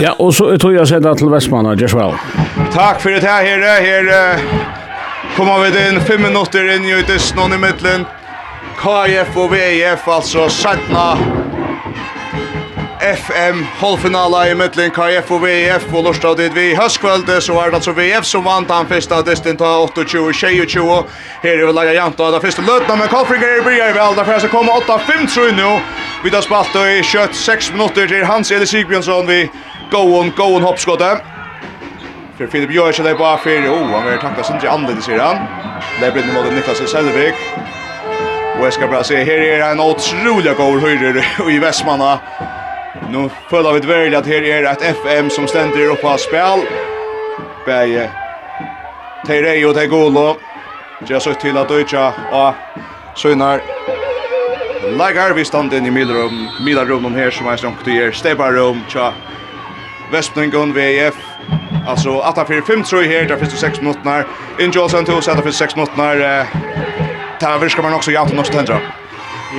Ja, og så tror jeg sender til Vestmanna, Joshua. Takk for det her, herre. Her kommer vi inn fem minutter inn i Disney i midtelen. KF og VF, altså Sætna. FM halvfinala i midtelen KF og VF og lortet dit vi høstkvölde så var det altså VF som vant han fyrsta distin ta 28-22 her er vi laga jant og det første løtna men Kolfringer i bryr vel derfor er så kommer 8-5 tru nu vi tar spalt og i kjøtt 6 minutter til Hans Eli Sigbjørnsson vi Gåon, gåon hoppskottet. För Filip gör sig där bara för, oh, han vill tacka sin till anledning, säger han. Det blir mot Niklas Selvik. Och jag ska bara se, här är en otrolig gåor höjder i Västmanna. Nu följer vi väl att här är ett FM som ständer upp på spel. Bäge. Teirei och Teigolo. Jag såg till att Deutsche och Sönar. Lagar vi standen i middelrum, middelrum här som är som er Steparum, tja, Vestningen VF. Alltså att för 5 tror jag här där finns det 6 minuter. In Johnson till sätta för 6 minuter. Eh Tavish kommer också jätte något tända.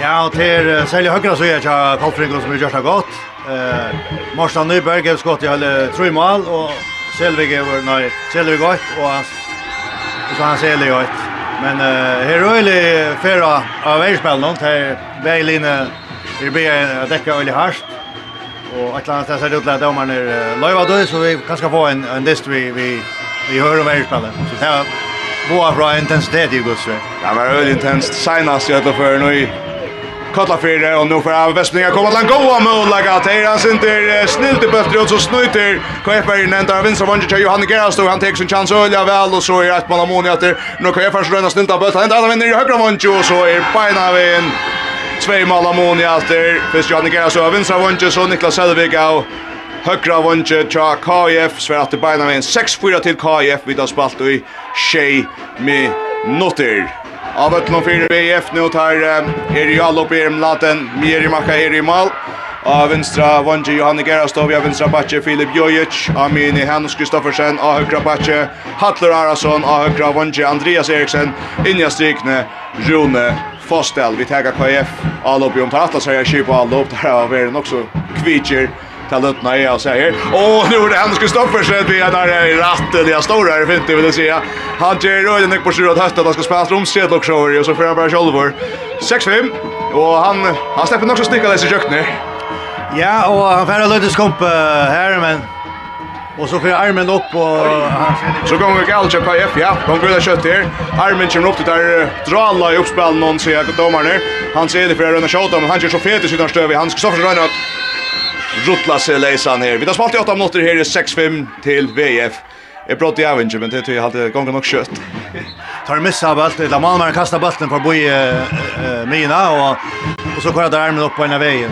Ja, och till sälja högra så är jag Kolfring som gör så gott. Eh Marsta Nyberg har skott i alla tre mål och Selvig över nej, Selvig gott och han så han ser gott. Men eh här är det förra av världsspel någon till Berlin Vi det blir att täcka öle harst och att landa så det låter domaren är Löva då så vi kanske få en en dist vi vi vi hör om världsspelen. Så det var boa bra intensitet i Guds. Det var öl intenst. Senast jag då för nu Kalla för det och nu för av Västminga kommer att goa möjliga till han synter snilt i bättre och så snuter KFR nämnda vinstra vanje till Johan Gerastov han tar sin chans öliga väl och så är ett mål av Moni att nu KFR så rönna snilta bult han ända vinner i högra vanje och så är Bajnavin två mål av Moni alltid. Först Janne Gerhard så vinstra vunche så Niklas Selvig av högra vunche tja KF svär att beina med en 6-4 till KF vid att spalt i Shea med Nutter. Av ett lån för BF nu tar är ju all upp i dem laten mer i marka i mål. Av vinstra vunche Johanne Gerhard står vi av vinstra Batje Filip Jojic, Amini Hans Kristoffersen av högra Batje Hatler Arason av högra vunche Andreas Eriksen in i strikne Rune Fostel, vi taggar KF, Alop, om tar atlas här, Kipa Alop, där har vi också kvitcher till Lutna är och säger Åh, nu är det Hans Kristoffersen, vi är där i ratten, jag står här fint, 50 vill jag säga. Han ger röjden på syr att hösta, han ska spela stromsed och så och så får han bara självor. 6-5, och han, han släpper också sticka dess i kökner. Ja, och han får löjdes komp här, men Och så får armen upp och så går vi galt på KF ja. De går där kött där. Armen kommer upp till där dralla i uppspel någon så jag domarna. Han ser det för den skjuta men han kör så fet i sitt stöv. Han ska så försöka att rutla sig läsan här. Vi tar spalt i 8 minuter här i 6-5 till VF. Jag pratar i Avenger, men det tror jag alltid gången nog kött. Tar missa bult, eller Malmö kastar bulten för boi mina och och så kör där armen upp på ena vägen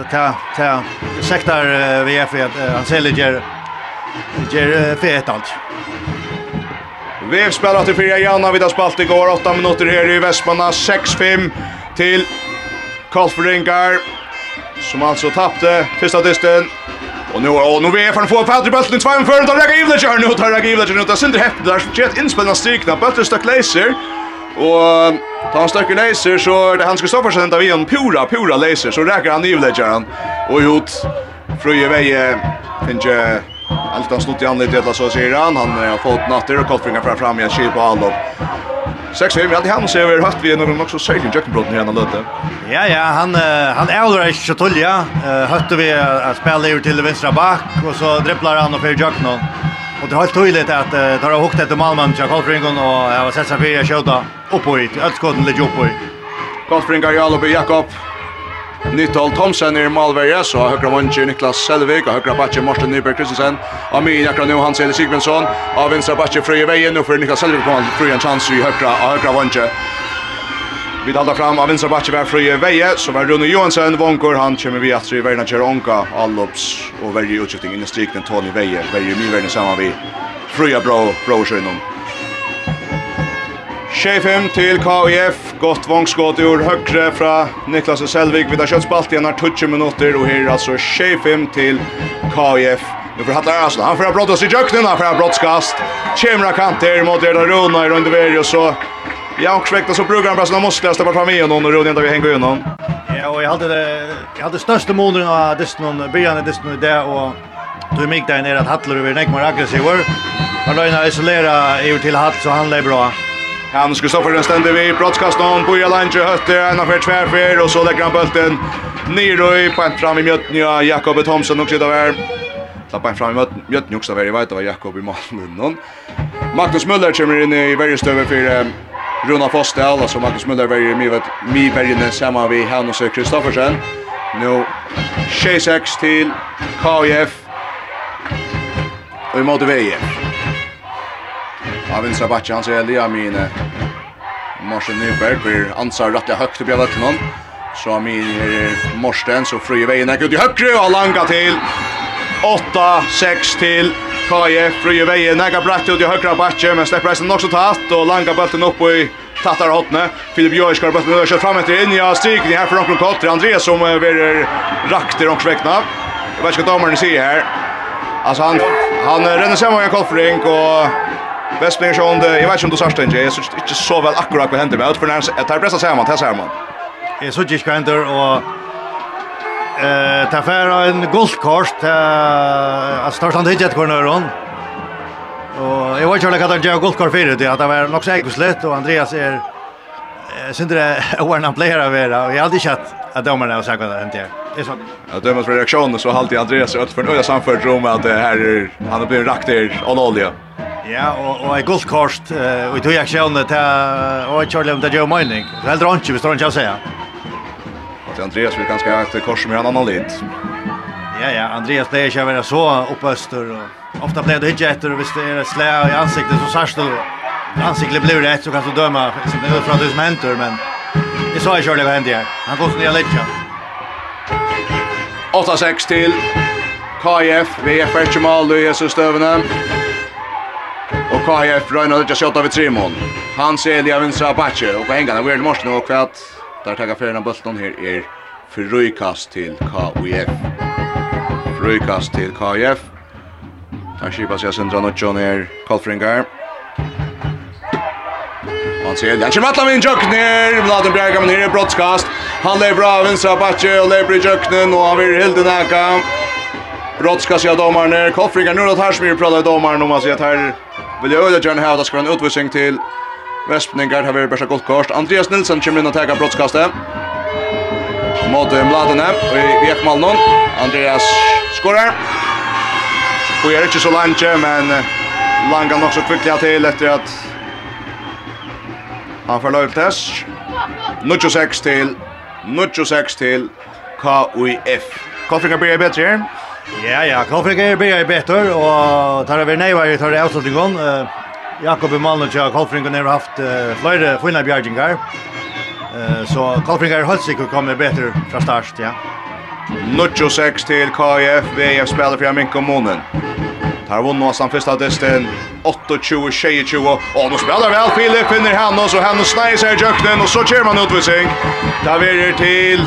och ta ta sektar VF att han säljer ger är fett allt. Vi spelar till fyra Janna vid spalt igår. 8 minuter här i Västmanna. 6-5 till Kolfringar Som alltså tappte första dysten. Och nu och nu är från få Patrik Bulten 2 för att lägga Ivlet kör nu tar jag det nu tar Sindre Hepp där jet inspelna strikna Bulten stack laser och tar han stack laser så är det Hans Kristoffersen där vi en pura pura laser så räcker han Ivlet han och gjort fröje väje finns Allt han snott i anledning till så säger han. Han har fått natter och kottringar fram fram i en kil på Allop. 6-5, ja, det han ser vi hatt vi någon också säkert Jackbrotten här när löte. Ja, ja, han han äldrar inte så tullja. Hötte vi att spela över till vänstra back och så dribblar han och för Jacknon. Och det har helt tydligt att det har hukt efter Malmö och Kottringen och jag har sett sig för att skjuta upp och hit. uppåt. Ötskotten ligger uppåt. Kottringar Jakob Jakob Nyttal Thomsen i Malverje, så høyre vanje Niklas Selvik og høyre backe Morten Nyberg Kristensen. og min jakra nu Hans Eli Sigmundsson, og vänstra backe Frøye Veien, og for Niklas Selvik kommer fri en chans i høyre og høyre vanje. Vi talar fram av vänstra backe var Frøye Veie, så var Rune Johansen, Vonkor, han kommer vi at i Verna Cheronka, Allops og Verje utskiftningen i strikten Tony Veie, Verje mye verden sammen vi. Frøye Bro, Bro Tjejfem til KIF, gott vångskott ur högre fra Niklas och Selvig. Vi tar köttspalt igjen her 20 minutter, og her er altså tjejfem till KIF. Nu får Hattar Asla, han får brottas i jöknen, han får brottskast. Kjemra kanter mot Erda Rona i Rundeveri och så Ja, och svekta så brukar han bara sina muskler släppa fram igen och Rune inte vi hänger igenom. Ja, och jag hade det jag hade största månaden av Disney början i Disney där och Du mig där nere att Hattler över Neckmar aggressiv. Han låg isolera över till Hatt så han lä bra. Hans Kristoffer ständer broadcast brottskastan på Jalange hötte en av tvärfer och så lägger han bulten ner i på fram i mjötten ja Jakob Thomson också där. Tappa en fram i mjötten också där i vet vad Jakob i målen. Magnus Müller kommer in i varje stöve för Runa Fostel alltså Magnus Müller var ju med vet mi bergen samma vi Hans Kristoffersen. Nu 6-6 till KIF. Och i mot VF. Av vinstra backen, han ser Elia Mine. Morsen Nyberg blir ansar rättliga högt upp i vötterna. Så min är Morsten, så fri vägen ut i høyre og langa till. 8-6 till Kaje, fri vägen, näga bratt ut i högra backen, men slipper reisen nok också tatt och langa bulten upp i tattar hotne. Filip Jörg ska bara över sig fram efter in. Ja, stigen här för Ronklund Kotter, Andreas som är rakt i Ronksväckna. Jag vet inte vad domaren ser här. Alltså han, han renner sig med en koffring och Vestlinger sjón, jeg vet ikke om du sørste ikke, jeg synes ikke så vel akkurat hva hender med, utfor nærmest, jeg tar pressa sammen, tar man. Jeg synes ikke hva hender, og eh, tar færa en guldkors, altså tar stand hidjet hver nøyron, og jeg vet ikke hva han gjør guldkors fyrir, det at det var nok så egguslitt, og Andreas er, jeg synes det er åren han pleier å være, og jeg har aldri kjatt att domarna har sagt vad det hänt. Det är sant. Ja, dömas för reaktionen så har alltid Andreas Ötfern öra samfört rum att det här är, han har blivit rakt där av olja. Ja, og og ei guldkost Vi tog jeg sjøne til og Charlie om det gjør mining. Det heldur ikke, hvis det ikke å si. Og Andreas vil ganske ha et kors med en annan litt. Ja, ja, Andreas det er ikke å være så oppøster og ofta blir det ikke etter hvis det er slæ i ansiktet så sørst du ansiktet blir rett så kan du döma som det er fra det som henter, men jeg sa ikke Charlie hva hendte her. Han går ned litt, 8-6 til KF, VF er ikke mal, du er så støvende. Og KF Röjna ut och skjuter vid Trimon. Han ser det på backe och er det morsen og kvart? Der takker ferien av bulten her er frukast til KF. Frukast til KF. Der skipar sig sindra John och John är Kolfringar. Han ser det. Han kommer alla min jökner. Vladen Bjerga men här är brottskast. Han lever av vänstra backe och lever i jöknen och han vill helt näka. Brottskast av domaren. Kolfringar nu då tar smyr pratar domaren om att säga att här Vilja øyla gjerne her, da skal en utvisning till Vespningar, her bästa gott Goldkost. Andreas Nilsson kommer in och teka brottskastet. Mot Mladene, och i Vekmalnon. Andreas skorar. Och är inte så langt, men langan också kvickliga till efter att han får løy test. 96 til, 96 til KUIF. Koffringar blir bättre här. Ja, ja, Klofrik er blir jeg betur, og tar over neivar i tar avslutningen. Jakob Malnuch og Klofrik har haft flere fina bjergingar, så Klofrik er helt sikkert kommer bättre fra start, ja. 0-6 til KF, VF spiller fra Minko Månen. Tar vunn oss samt fyrsta dysten, 28-22, og nå spiller vel Filip, finner Hannes, og Hannes sneier seg i jøknen, og så kjer man utvisning. Da verer til,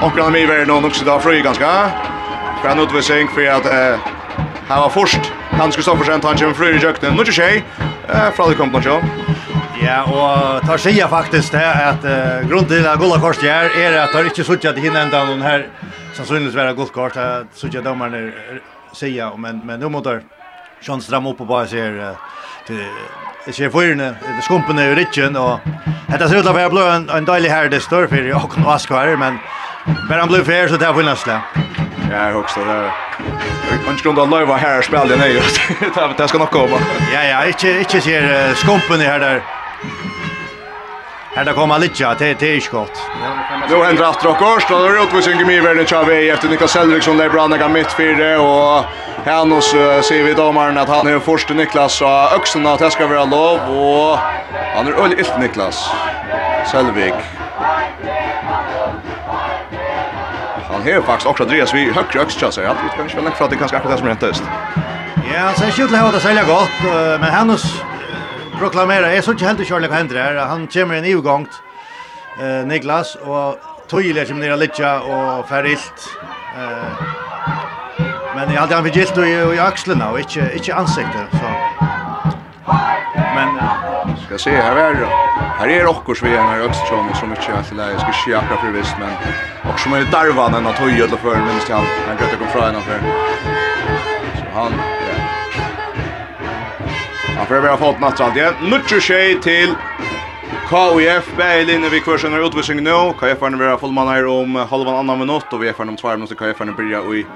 omkring av mye verden, og nok sitter av ganske för en utvisning för att eh, han var först. Hans Kristoffersen tar en kjemme fru i jøkkenen. Nå er tjej, eh, fra det kom på noe. Ja, og tar sier faktisk det at uh, grunnen til at Gulla Kors gjør er at tar ikke suttet til hinne enda noen her sannsynligvis være Gulla Kors, at suttet dommerne sier, men, men nå måtte Sjøn stramme opp og bare sier uh, til Jeg ser fyrene, skumpene i rytjen, og dette ser ut til å være blå en, en deilig herre, det står for i Åkken og Askvar, men bare han blir fyr, så det er funnest det. Ja, också där. Man ska då lova här spel det nej. Det ska nog komma. Ja, ja, inte inte ser skumpen här där. Här där kommer lite till till skott. Nu händer att Rockors då är utvisning i Mivern Chave efter Niklas Selriksson där brann jag mitt fyra och Hannos ser vi domaren att han är första Niklas och öxeln att det ska vara lov och han är öll Niklas Selvik han har faktiskt också Andreas vi högre öxtja, så jag hade kanske väl för att det kanske akkurat det som räntest. Ja, så är skjutla det sälja gott, men Hannes proklamera är så inte helt kör händer här, han kommer en ivgångt, eh, Niklas, och tydliga som ner lite och färdigt. Eh, men jag hade han förgilt i, i axlarna och inte, inte ansiktet. Så. Men... Ska se, här är det. Här är också vi när jag tror mig så mycket att lägga ska skicka för visst men och som är darvan en att höja till för minst han han går att komma från för så han Han får bara fått natt allt igen. Nutcher tjej till KUF Berlin vi kvar sen utvisning nu. KUF har varit fullman här om halvan annan minut och vi är för om 2 minuter KUF har börja och i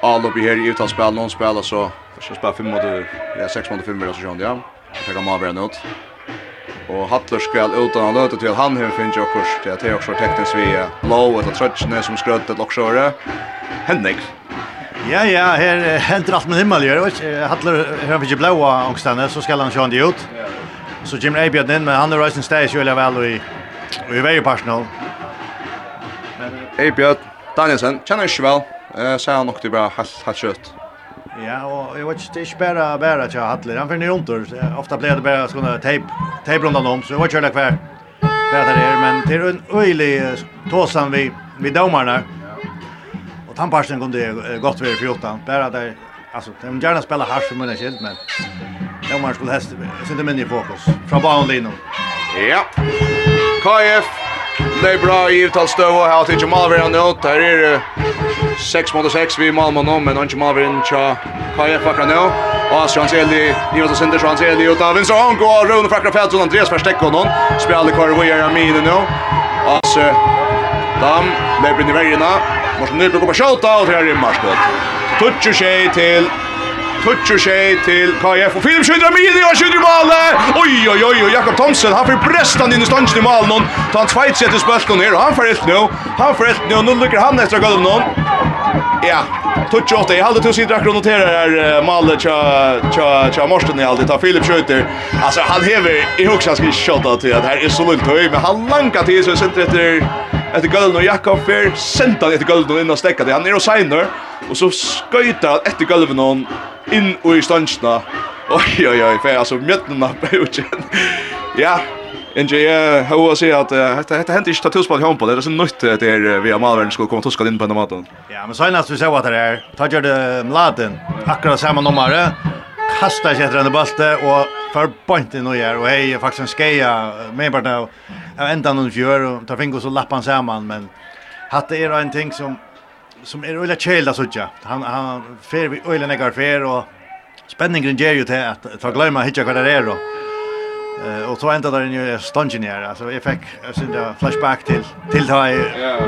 all uppe här i utspel någon spelar så första spel 5 minuter. Ja 6 mot 5 minuter så sjön ja. Jag kan bara vara något. Og Hattler skal utan han løte til han her finnes jokkurs til at det er også teknisk vi er blå etter trøttene som skrøt et loksjøre. Henning. Ja, ja, her henter alt med himmel gjør, vet Hattler, her han finnes jo angstene, så skal han sjå han det ut. Så Jim Eibjørn inn, men han er reisen steg så veldig vel i, i veierparsen. Eibjørn Danielsen, kjenner ikke vel, eh, sier han nok til bra, helt, helt kjøtt. Ja, och jag vet inte, det är inte bare bara att jag hade Han finner runt där. Ofta blir det bare såna tape, tejp rundt om. Så jag vet inte kvar. Det er, men det er en öjlig tåsan vi, vi domarna. Och tandparsen kunde gott vara i 14. Bara där, alltså, de gärna spela harsh för mina skilt, men domarna skulle hästa. Jag sitter minne i fokus. Från banan Lino. Ja. KF Det är bra i uttalsstöv och här till Jamal Vera nu. Här är 6 mot 6 vid Malmö nu, men han Jamal Vera tja KF akkurat nu. Och så han ser det i vad som så han ser det ut av Vincent Hanko och Rune Fakra Fält och Andreas Versteck och någon. Spelar kvar vad gör Amin nu. Och så Dam lever i vägen. Måste nu på skjuta och här är Marskott. Tutsu och till toucher sig till KF och Filip skjuter med det och skjuter målet. Oj oj oj och Jakob Thomsen han får brästan in i stangen i mål någon. Ta han tvåt sätter spöken ner och han får ett nu. Han får ett nu och nu lyckas han nästa gång någon. Ja, touch åt det. Hade tusen drar notera här målet tja tja tja Morsten i allt. Ta Filip skjuter. Alltså han häver i högsta ska shotta till att här är så lugnt höj men han lankar till så centret efter efter Gulden och Jakob Fer. Sentan efter in och stäcka det. Han är och signar. Och så sköjta efter golvet någon in och i stansna. Oj oj oj, för alltså mitten på buchen. Ja. Inge jag hur att säga att detta det hänt inte tattus på hon på det är så nytt det är vi av malvärden skulle komma tuska in på den maten. Ja, men senast vi såg att det är tager det mladen. Akkurat samma nummer. Kasta sig efter den balte och för point in och gör och hej faktiskt en skeja med bara ändan någon fjör och tar fingrar så lappan samman men hade är en ting som som är öliga kälda så sådär. Han han fer vi öliga negar fer och spänningen ger ju till att ta glömma hitta vad det är då. Eh och så ända där inne stungen här. Alltså jag fick sen där flashback till till ta i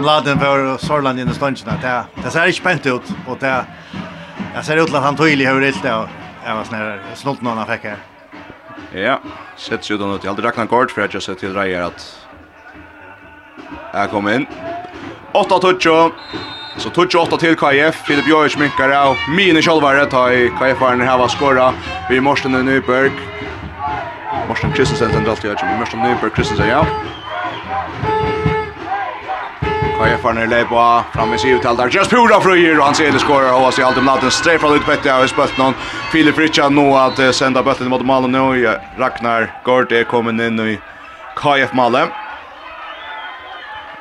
laden för Sorland i stungen där. Det ser inte spänt ut och det jag ser ut att han tydligt hur det är. Jag var snär snolt någon fick här. Ja, sett ju då något. Jag hade räknat kort för att jag sett till Rejer att Jag kom in. 8-2. Så tog åtta till KF, Filip Jojic minkar av mini självare ta i KF-aren här var skora i Morsten Nyberg. Morsten Kristensen sen dalt jag i Morsten Nyberg Kristensen ja. KF-aren är lejpa fram i sig uttal där. Just pura fröjer och han ser det skorar och sig alltid ladd en strejf från utbätte av spött någon. Filip Richard nu att sända bollen mot målet nu. Ragnar Gård är kommen in i KF-målet.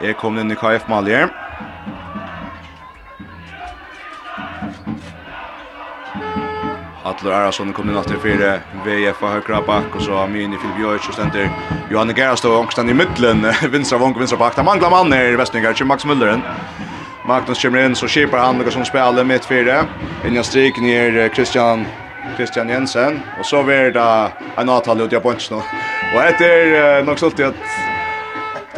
Är kommen in i KF-målet. Atler Arason kom inn alltid fyrir VF og høyre bak, og så Amini Filip Jojic og stender Johanne Gerast og Ångstand i midtelen, vinstra vong og vinstra bak. Det mangler mann her i Vestningar, ikke Max Mulleren. Magnus kommer inn, så kipar han noe som spiller midt fire. Innan strik nir Christian, Christian Jensen, og så blir det en avtale ut i Abonsen. Og etter nok sånn at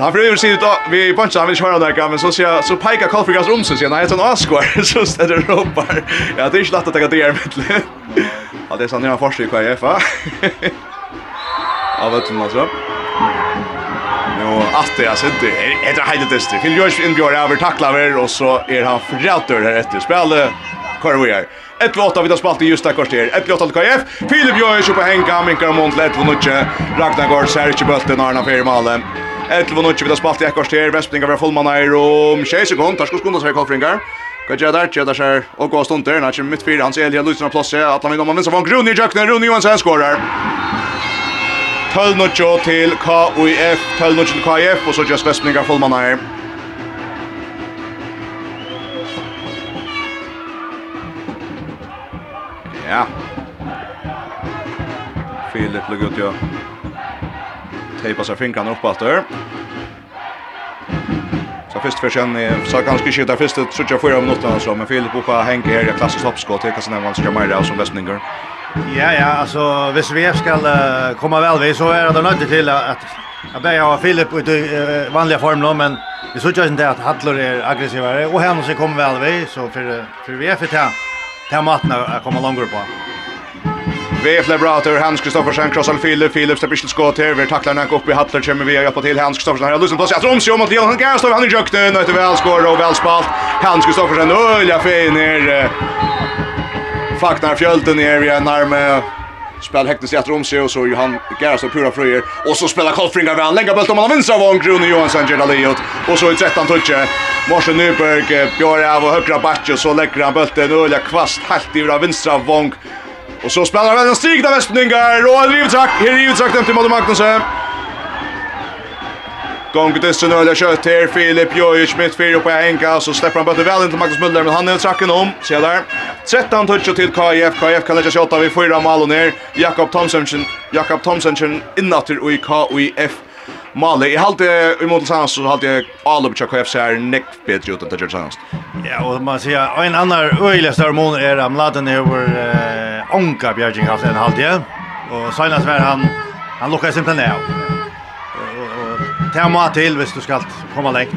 Han prøver sig ut vi i punch han vill köra där men så ser så pekar Kolfrigas om sig sen heter han Oscar så steder det ropar. Ja det är inte lätt att ta det här med. Ja det är sån här forskning kvar i FA. Av att man så. Nu att det alltså inte är det helt det. Phil Josh in Björn över tacklar och så är han frätör här efter spelet. Kvar vi är. 1-8 vid spalt i just där kvarter. 1-8 KF. Filip Josh uppe hänga minkar mont lätt på nutje. Ragnar går Sergio Bulten Arna Firmalen. 11 minutter vi da spalt i ett kvarter, Vespninga var fullmanna i rom, 20 sekund, tar skos kundas her kolfringar. Hva gjør der, gjør der seg, og gå stunder, er kommer mitt fire, hans Elia Lutzen av plasset, at han vil om han vinner, Rune i jøkken, Rune Johansen skårer. 12-0 til KUF, 12-0 til KUF, og så gjør Vespninga fullmanna her. Ja. Filip lugg ut, ja tejpa sig fingrarna upp efter. Så först för sen så ganska shit där först så jag får om något men Filip Bopa Henke här jag klassiskt hoppskott det kan man ska mer som Westninger. Ja ja alltså hvis vi ska uh, komma väl vi så är det nödvändigt till att att börja ha Filip ut i uh, vanliga form då men vi så jag inte att Hallor är aggressivare och han så kommer väl vi så för för vi är för ta ta maten att komma längre på. VF Liberator, Hans Kristoffersen, Krossal Filip, Filip släpper till skott här, vi tacklar Nanko upp i Hattler, kommer vi hjälpa till Hans Kristoffersen här, Lusen på sig, tror om sig om att Johan Gerstov, han är jökten, och ett välskår och välspalt, Hans Kristoffersen, ölja fin här, Faknar fjölten ner vi en arm, spel häktes sig att om och så Johan och pura fröjer, och så spelar Kolfringar väl lägga bult om han vinsar av Grune Johansson, Gerda Leot, och så i 13-touche, Morsen Nyberg, Björn av och högra backen, så lägger han bulten, ölja kvast, helt i vänstra vång, Och så spelar väl en stigna västningar och en rivtrack. Här är rivtrack till Madde Magnusson. Gång till sin öliga kött här. Filip Jojic mitt fyra på Henka. Så släpper han bötter väl in till Magnus Müller. Men han är tracken om. Se där. 13 toucher till KIF. KIF kan lägga sig åtta vid fyra mål och ner. Jakob Thomsen. Jakob Thomsensen innatter och i KIF. Mali, i halte i mot Sands så halte jag alla på KFC här Nick bättre ut än Tajir Sands. Ja, och man ser en annan öjlig störmån är att Mladen över eh, Onka Bjärging haft en halvtid. Och senast var han, han lockade simpelthen ner. Ta mat till hvis du ska komma längt.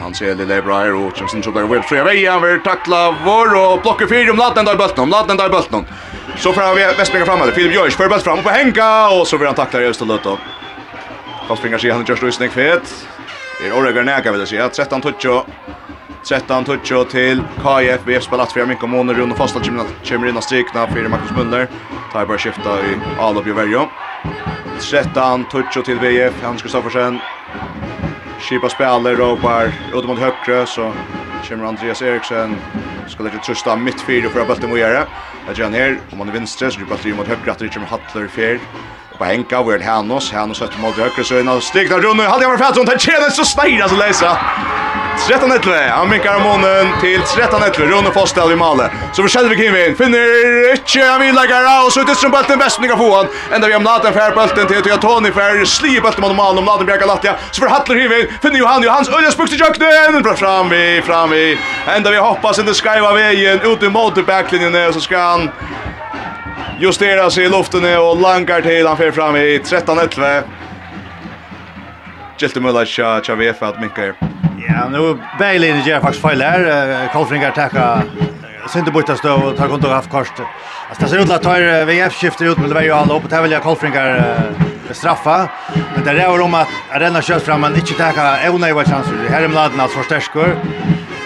Han ser lille Breyer och Chimsen så där vill fria vägen, han vill tackla vår och blocka fyra om Mladen där i bulten, om Mladen där i bulten. Så får vi Västbänka fram eller Filip Jörs för bult fram på Henka och så vill han tackla och då. Kostbringar sig han just rysning fet. Det är Oregon näka vill säga 13 touch 13 touch till KF vi spelat för mycket månader runt fasta gymna kommer in och strikna för Marcus Müller. Tar bara skifta i Alof Juverjo. 13 touch till VF Hans Kristoffersen. Skipa spelare ropar ut mot högre så kommer Andreas Eriksen ska lägga trusta mitt fyra för att bulten må göra. Jag gör ner om man är vänster så det bulten mot högre att det kommer Hattler fel på Henka, hänka och Hanos. Hanos efter mot høyre så innan stegna runt och var jag varit färdson. Det känns så snära så läsa. 13 11. Han minkar månen till 13 11. Rune Fostel i Male. Så for vi Kevin. Finner ikke han vill lägga och så ut som bulten best, niga få han. Ända vi hamnat en fær bulten till till Tony fær, sli bulten mot Malen om Laden Bjerga Latja. Så for Hattler Kevin. Finner Johan Johans Ølja spukst i jöknen. Bra fram vi fram vi. Ända vi hoppas inte skriva vägen ut i mot backlinjen så ska han justerar sig i luften och langar till han fer fram i 13-11. Gilti Mulla tja tja VF att mycket. Ja, nu Berlin gör faktiskt fel här. Kolfringar tacka Sinte borta stå och tar kontor av kort. Alltså det ser ut att tar VF skiftar ut med det var ju alla upp och tävla Kolfringar straffa. Men det rör om att Arena körs fram men inte tacka onödiga chanser. Här är Mladen alltså förstärker.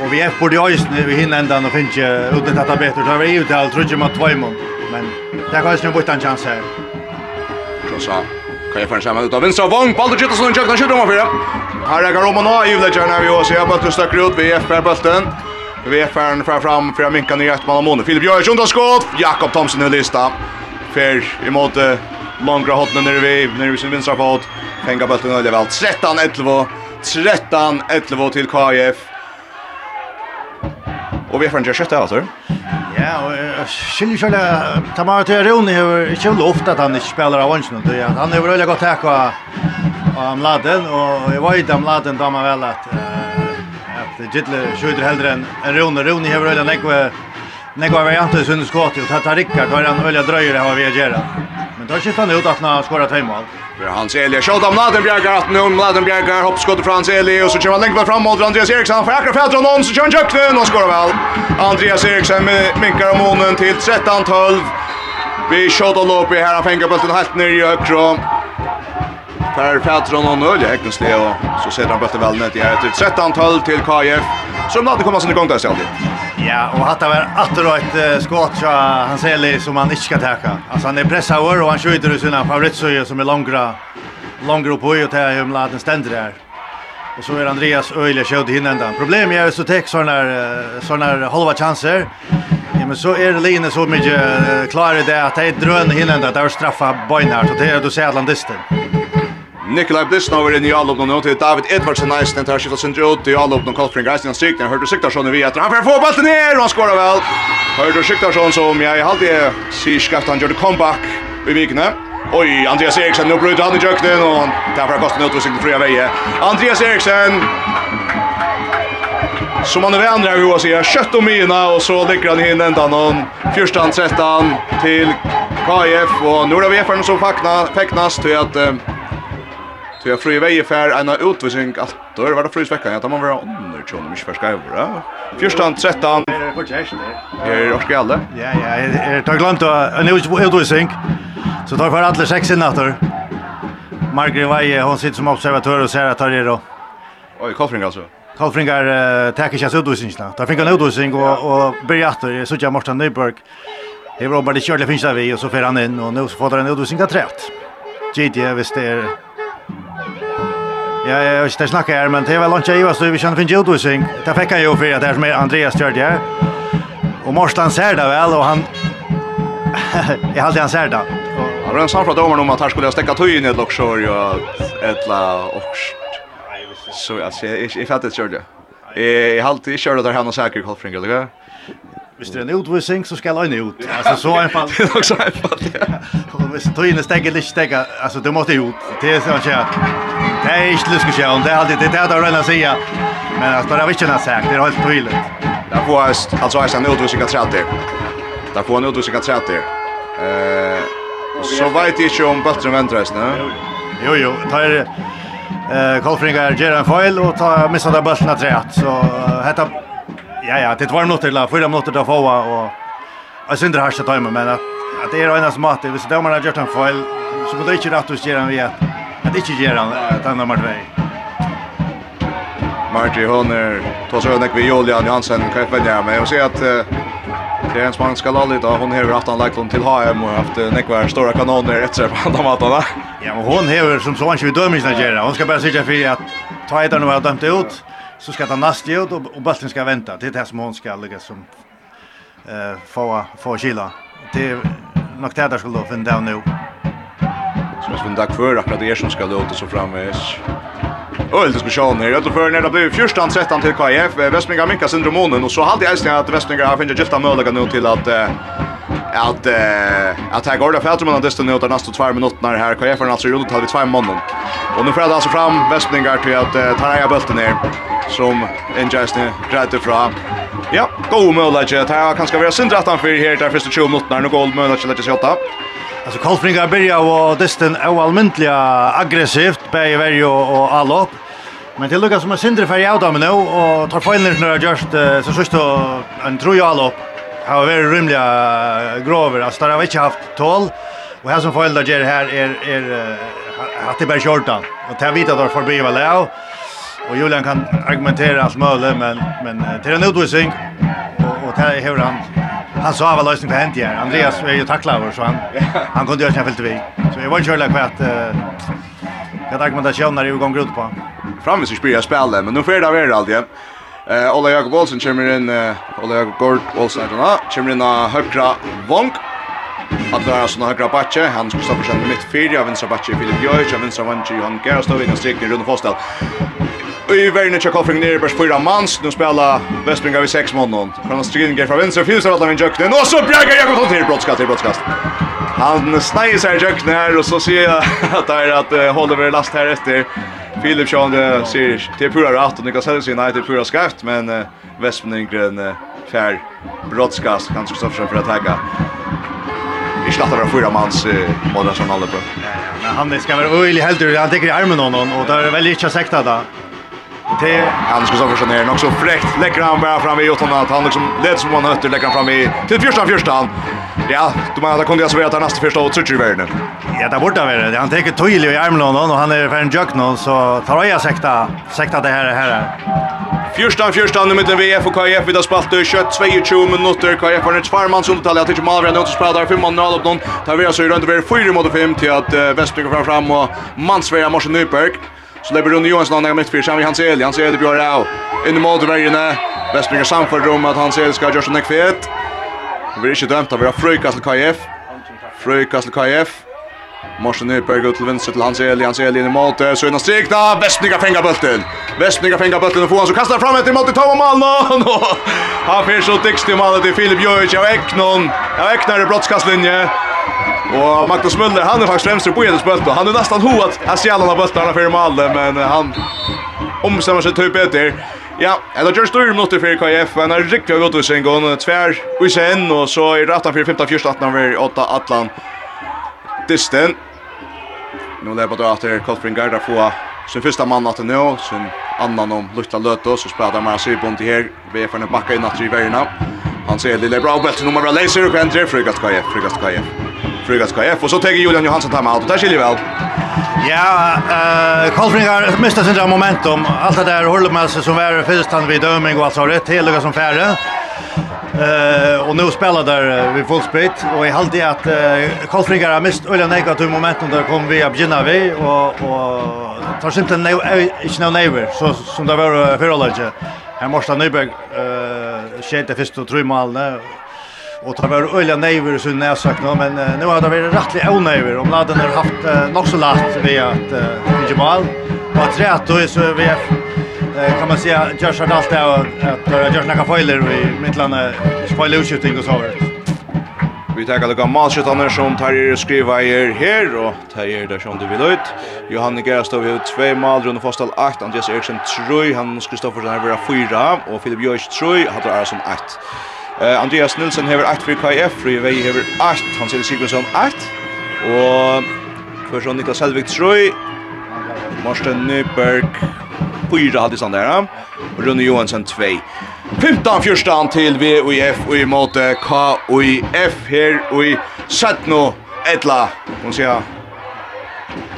Och vi är på det nu vi hinner ändan och finns ju detta bättre. Det var ju till tror jag mot två men Det kan snu bort en chans här. Krossa. Kan jag få ut av utav vänstra vång. Baldur Gittasson och Jökna skjuter om fyra. Här räcker om och nå i vi och ser på att du stackar ut vid FR-bulten. VFR-en fram fram för att minka ner ett man av månen. Filip Björns underskott. Jakob Thomsen i lista. Fär emot långra hotten nere vi. nere vi sin vinstra fot. Fänga bulten och väl. 13-11. 13-11 till KIF. Och vi är från Jörsjötta alltså. Ja, og skiljer Tamara Tyrone har ikke vel ofte at hann ikke spiller av vansjen. Han har veldig godt takk av Mladen, og jeg var ikke av Mladen da man vel at at Gittler skjuter heldur enn Rune. Rune har veldig nekve Nej går vi inte sönder skott och tar Rickard har han öliga dröjer har vi gör. Men då skiftar han ut att han skorar två mål. Det är Hans Eli skjuter om Ladenbjerg att nu Ladenbjerg hoppskott från Hans Eli och så kör han längre fram mot Andreas Eriksson för Akra Fältron någon så kör han Jöknen och skorar väl. Andreas Eriksson minkar om månen till 13-12. Vi skjuter lopp i här han fänger bulten helt ner i högra. Per Fältron och Nölje Häckensle och så sätter han bulten väl ner i här till 13-12 till KF. Så de laddar komma sin igång där stället. Ja, och hatta var åter ett skott så han ser som han inte ska täcka. Alltså han är pressad över och han skjuter ut sina favoritsöje som är långra. Långra upp och ta hem laden ständer där. Och så är Andreas Öjle skjut in ända. Problemet är så täck såna såna halva chanser. Ja, men så är det Line så mycket klarare det att det är drön hinna ända där straffa Boynar så det är då ser Atlantistan. Nikolaj Blisnov er inne i allåpen nå til David Edvardsen Eisen tar skiftet sin ut i allåpen og Kolfring Eisen han strykner. Hørte Siktarsson vi etter. Han får få ballen ned og han skårer vel. Hørte Siktarsson som jeg alltid sier skapt han gjør det comeback i vikene. Oj, Andreas Eriksen, nu bryter han i köknen och därför kostar han utvisning till fria väje. Andreas Eriksen, som man är vänner av hur säger, kött och mina och så ligger han in ändan någon. Fyrstan, trettan till KF och nu är det VFN som fäcknas till att Så jag fru i väg för en utvisning allt då var det frys veckan. Jag tar man var under tjonen mycket för skriva. Första 13. Är det ska alla? Ja ja, jag tar glömt en utvisning. Så tar för alla sex innatter. Margrin Vaje, hon sitter som observatör och ser att det är då. Oj, Kolfring alltså. Kolfringar uh, tackar sig utvisningarna. Där fick han utvisning och, och började så jag Morten Nyberg. Det var bara det körde finns där vi och så får han in och nu så får han en utvisning av trätt. GT visst är Ja, jag har inte snackat här, men det var långt jag var så vi kände finns utvisning. Det fick jag ju för att det är som Andreas körde här. Och Morsland ser det väl och han... jag hade han ser det. Han var en samfra domaren om att han skulle ha stäckat höjn i ett lockshår och ett la och... Så jag fattar inte körde. Jag har alltid kört där han och säker i eller hur? Hvis det er en utvisning, så skal han ut. Alltså så en fall. Det är också en ja. Och hvis tøyene inte litt, lite altså, alltså du måste ut. Det är så att säga. Det är inte diskussion, det er alltid det er där å si. Men altså, det er ikke noe sagt, det er helt tydligt. Där får alltså alltså en utvisning att sätta. Där får en utvisning att sätta. Eh så vet jag inte om bättre väntras, nej. Jo jo, tar eh Kolfringar gör en feil og tar missar där bollen att Så detta Ja, ja, det var minutter eller fyra minutter til å få, og jeg det har ikke tøyme, men at, at det er en som at, hvis dømerne har gjort en feil, så kan det ikke rett og slett gjøre han ved, at ikke gjøre han, at han nummer 2. Marti Hunner, tås önek vi Julian Jansen, Kajpenja, men jag vill säga att det är en som man ska lalla lite, hon har haft en läkland till HM och haft nekvar stora kanoner efter sig på andra matarna. Ja, men hon har som så han inte vid dömningsna gärna, hon ska bara sitta för att ta ett av de har dömt ut, så ska ta nästa ut och, och bollen ska vänta. Det är det som hon ska lägga som eh få få kila. Det är nog det där skulle då finna nu. Så måste vi dag för akkurat det som ska låta så framvis. Och diskussion här. Jag tror för när det blir 14 13 till KF Västmingar Minka syndromonen och så hade jag äsnat att Västmingar har funnit gifta möjliga nu till att att eh att jag går det för att man dösta nu utan nästa 2 minuter här kan jag för alltså runt tar 2 månader. Och nu får jag alltså fram Westningar till att uh, ta ner bulten ner som Ingesne grädde fra. Ja, god möjlighet Det jag kan ska vara syndrattan för här där första 20 minuterna nu går möjlighet att jag ska Alltså Kolfringa börjar och distan är allmäntliga aggressivt på i varje och all upp. Men det lukkar som en sindre färg av dem nu och tar fejlen när jag gjørst, så sist en tro all opp har varit rymliga grover. Alltså där har vi inte haft tål. Och här som föräldrar gör här är, är Hattiberg Kjortan. Och det här vet att de får bli vad Och Julian kan argumentera allt möjligt, men, men är en utvisning. Och, och det här är hur han han sa väl lösning på hänt här. Andreas är ju tacklad så han han kunde göra sin fält vi. Så jag var ju körlig för att eh jag argumentation när det gång ut på. Framvis så spelar jag spel men nu får det vara allt igen. Eh Ola Jakob Olsen kommer in eh Ola Jakob Gord Olsen där då. Kommer in av högra vång. Att vara såna högra backe. Han ska stå på sjön mitt fyra av vänstra backe Filip Björk av vänstra vänster Johan Gerstov i den striker runt fastall. Vi värnar check offering ner på fyra mans. Nu spelar Västbringa vid 6 månader. Från striken går från vänster finns alla med jöknen och så braggar Jakob till brottskast till brottskast. Han snäjer sig jöknen och så ser jag att det är att håller vi last här efter. Filip Sean det ser det pura rätt och Niklas Hellsing nej det pura skaft men uh, Westmengren uh, fär brottskast kan ska försöka för att tagga. Vi startar med fyra mans uh, mål som håller på. Men han ska vara öjlig helt ur han täcker i armen honom och där är väl inte säkert där. Det han ska försöka ner också fräckt lägger han bara fram i åttonde att han liksom led som han hötter lägger han fram i till första första han Ja, du menar det kunde jag så vara att han nästa första och trycker i världen. Ja, det borta vara det. Han tar tydlig i armlån och han är för en jöck nu så tar jag sekta sekta det här här. Fyrstan, fyrstan nu mitten VF och KF vid spalt och kött 22 minuter. KF har nytt farman som detalj att inte Malvra nu spelar 5 mål upp någon. Tar vi så runt över 4 mot 5 till att Västbrygge fram fram och Mansvera Morsen Nyberg. Så lägger Rune Johansson när mitt fyrstan vid Hans Eli. Hans Eli björ av. In i mål till vägen. Västbrygge samför om att Hans Eli ska göra sin kvitt. Vi blir ikke dømt av å være Frøykas til KF. Frøykas til KF. Morsen Nyberg ut til venstre til Hans Eli. Hans Eli inn i måte. Så innan strikna. Vestnyga fengar bulten. Vestnyga fengar bulten og får han så kastar fram etter i Tom Toma Malmon. Han finner så dykst i målet til Filip Jovic av Eknon. Av Eknar i brottskastlinje. Og Magnus Müller, han er faktisk fremst i bojedes bulten. Han er nesten hoat. Han stjeler han av bulten han fyrir målet, men han omstemmer seg typ bättre. Ja, eller just stor minutter för KF, men en riktig utvisning går tvär och sen och så i rattan för 15 första attan över 8 Atlan. Disten. Nu lägger då åter Kolfring Garda få sin första man att nå, sin annan om lukta löto så spelar man sig på inte här. Vi är för en backa i natt i värna. Han ser det bra bättre nummer läser och kan träffa frugat KF, frigast KF. Frygas KF och så tar Julian Johansson time out och där skiljer väl. Ja, eh uh, Kolfringar miste sin momentum. Allt det där håller man sig som är förstand vid döming och alltså rätt heliga som färre. Eh uh, och nu spelar där vi full speed och i halvtid att uh, Kolfringar har mist öliga negativ momentum där kom vi att begynna vi och och tar sig inte nej inte någon neighbor så som det var förra. Här måste Nyberg eh uh, skjuta första tre målen Och tar väl öliga nejver så när sagt nå men uh, nu har det varit rättligt onejver om laden har haft uh, nog så lätt vi att uh, Jamal var trätt då så vi uh, kan man säga Josh har allt det att göra Josh några foiler i mittlanda spoiler shooting och så vidare. Vi tar alla gamla som tar er skriva er här och tar er där som du vill ut. Johanne Gerstov har två mål runt fastal 8, Andreas Eriksson 3, Hans Kristoffersen har varit 4 och Filip Joyce 3, Hattar Arason 8. Uh, Andreas Nilsson hever 8 for KF, Fri Vei hever 8, Hans Eli Sigurdsson 8, og for sånn Niklas Helvig Trøy, Morsten Nyberg, Pyra hadde stand der, og Rune Johansen 2. 15-14 til VUIF og i måte KUIF her og i Sætno Etla, må man sier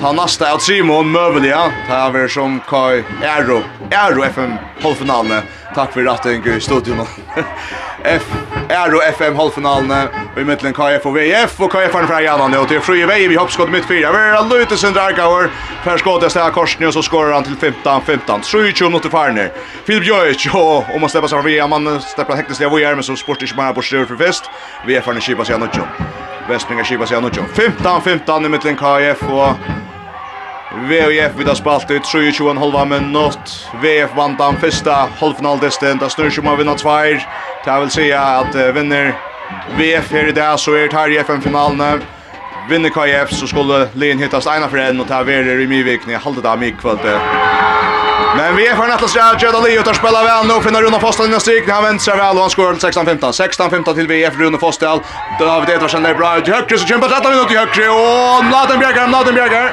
Ta nästa av Simon Möveliga. Ta över som Kai Ero. Ero FM halvfinalen. Tack för du i studion. F Ero FM halvfinalen. Vi möter Kai FF VF och Kai FF från Gärna nu till Fröje Vej. Vi hoppskott mitt fyra. Vi är lite sönder Arkaur. Per skott där ställa korsen och så skorar han till 15 15. 27 mot Farner. Filip Jojic och om man släpper sig från man släpper hektiskt jag var men så sport inte bara på stöd för fest. VF har ni kipas igen och Vestminga kipas igen och 15 15 i mitten KF och VF vid har spalt ut 23 halva minutt. VF vann den första halvfinaldisten. Det snurr som av vinna tvär. Det vill säga att vinner VF här idag så är det här i FN-finalen. Vinner KF så skulle Lien hittas ena för en och ta värre i Mivik. Ni halde det mig kväll. Men vi är för nästa sträd. Jöda Leo tar spela väl. Nu finner Rune Fostal innan strik. Han vänder sig väl och han skår 16-15. 16-15 till VF Rune Fostal. David Edvarsen är bra ut i högre så kämpar 13 minuter i högre. Och Naden Bjergar, Naden Bjergar.